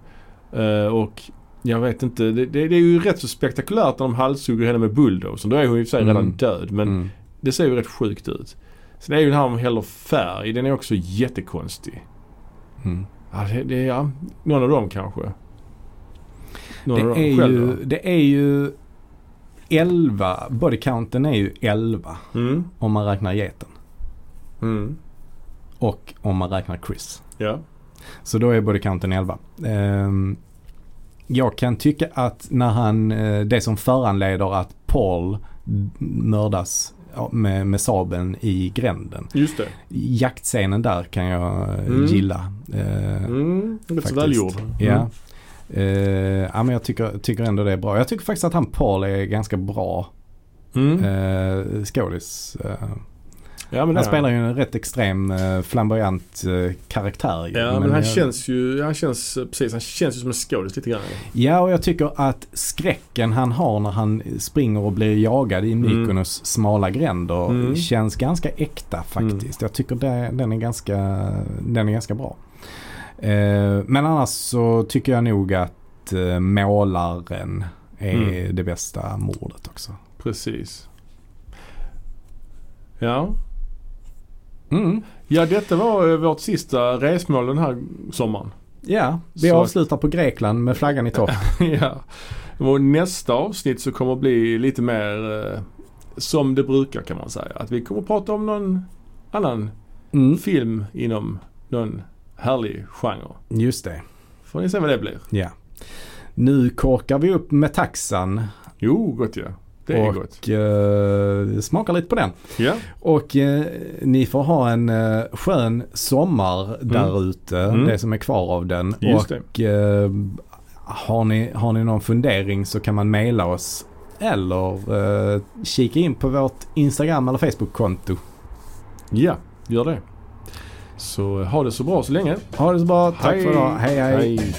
Speaker 2: Eh, och jag vet inte, det, det, det är ju rätt så spektakulärt när de halshugger henne med bulldozen. Då är hon ju i och för sig
Speaker 1: Mm.
Speaker 2: redan död men
Speaker 1: Mm.
Speaker 2: det ser ju rätt sjukt ut. Sen är ju den här med häller färg, den är också jättekonstig.
Speaker 1: Mm.
Speaker 2: Ja, det, det, ja, någon av dem kanske. Någon av
Speaker 1: Det,
Speaker 2: dem
Speaker 1: är
Speaker 2: själv
Speaker 1: ju, det är ju 11, bodycounten är ju 11
Speaker 2: Mm,
Speaker 1: om man räknar geten.
Speaker 2: mm,
Speaker 1: Och om man räknar Chris.
Speaker 2: ja.
Speaker 1: Så då är bodycounten 11. Ehm, jag kan tycka att när han, eh, det som föranleder att Paul mördas med, med sabeln i gränden.
Speaker 2: Just det.
Speaker 1: Jaktscenen där kan jag eh,
Speaker 2: Mm.
Speaker 1: gilla. Eh,
Speaker 2: Mm,
Speaker 1: Faktiskt.
Speaker 2: välgjord.
Speaker 1: Ja.
Speaker 2: Mm.
Speaker 1: Eh, ja men jag tycker, tycker ändå det är bra. Jag tycker faktiskt att han Paul är ganska bra
Speaker 2: Mm.
Speaker 1: eh, skådis.
Speaker 2: Ja, men
Speaker 1: han spelar ju en rätt extrem eh, flamboyant eh, karaktär. ju.
Speaker 2: Ja men, han
Speaker 1: jag-
Speaker 2: känns ju, han känns, eh, precis, han känns ju som en skådis lite grann.
Speaker 1: Ja och jag tycker att skräcken han har när han springer och blir jagad i
Speaker 2: Mm.
Speaker 1: Mykonos smala gränder
Speaker 2: Mm.
Speaker 1: känns ganska äkta faktiskt. Jag tycker det, den, är ganska, den är ganska bra. Eh, men annars så tycker jag nog att eh, målaren är
Speaker 2: Mm.
Speaker 1: det bästa mordet också.
Speaker 2: Precis. Ja.
Speaker 1: Mm.
Speaker 2: Ja detta var eh, vårt sista resmål den här sommaren.
Speaker 1: Ja, vi
Speaker 2: Så-
Speaker 1: avslutar på Grekland med flaggan i topp.
Speaker 2: ja. Och nästa avsnitt så kommer bli lite mer eh, som det brukar kan man säga. Att vi kommer prata om någon annan
Speaker 1: Mm.
Speaker 2: film inom någon härlig genre.
Speaker 1: Just det,
Speaker 2: Får ni se vad det blir.
Speaker 1: ja. Nu korkar vi upp med taxan
Speaker 2: Jo, gott ja. Det är
Speaker 1: och
Speaker 2: gott.
Speaker 1: eh, smakar lite på den.
Speaker 2: Ja.
Speaker 1: Och eh, ni får ha en eh, skön sommar där ute,
Speaker 2: Mm.
Speaker 1: det som är kvar av den.
Speaker 2: Just
Speaker 1: och eh, har, ni, har ni någon fundering så kan man mejla oss eller eh, kika in på vårt Instagram eller Facebook-konto.
Speaker 2: Ja, gör det. Så ha det så bra så länge.
Speaker 1: Ha det så bra. Tack hej. för idag. hej. hej.
Speaker 2: hej.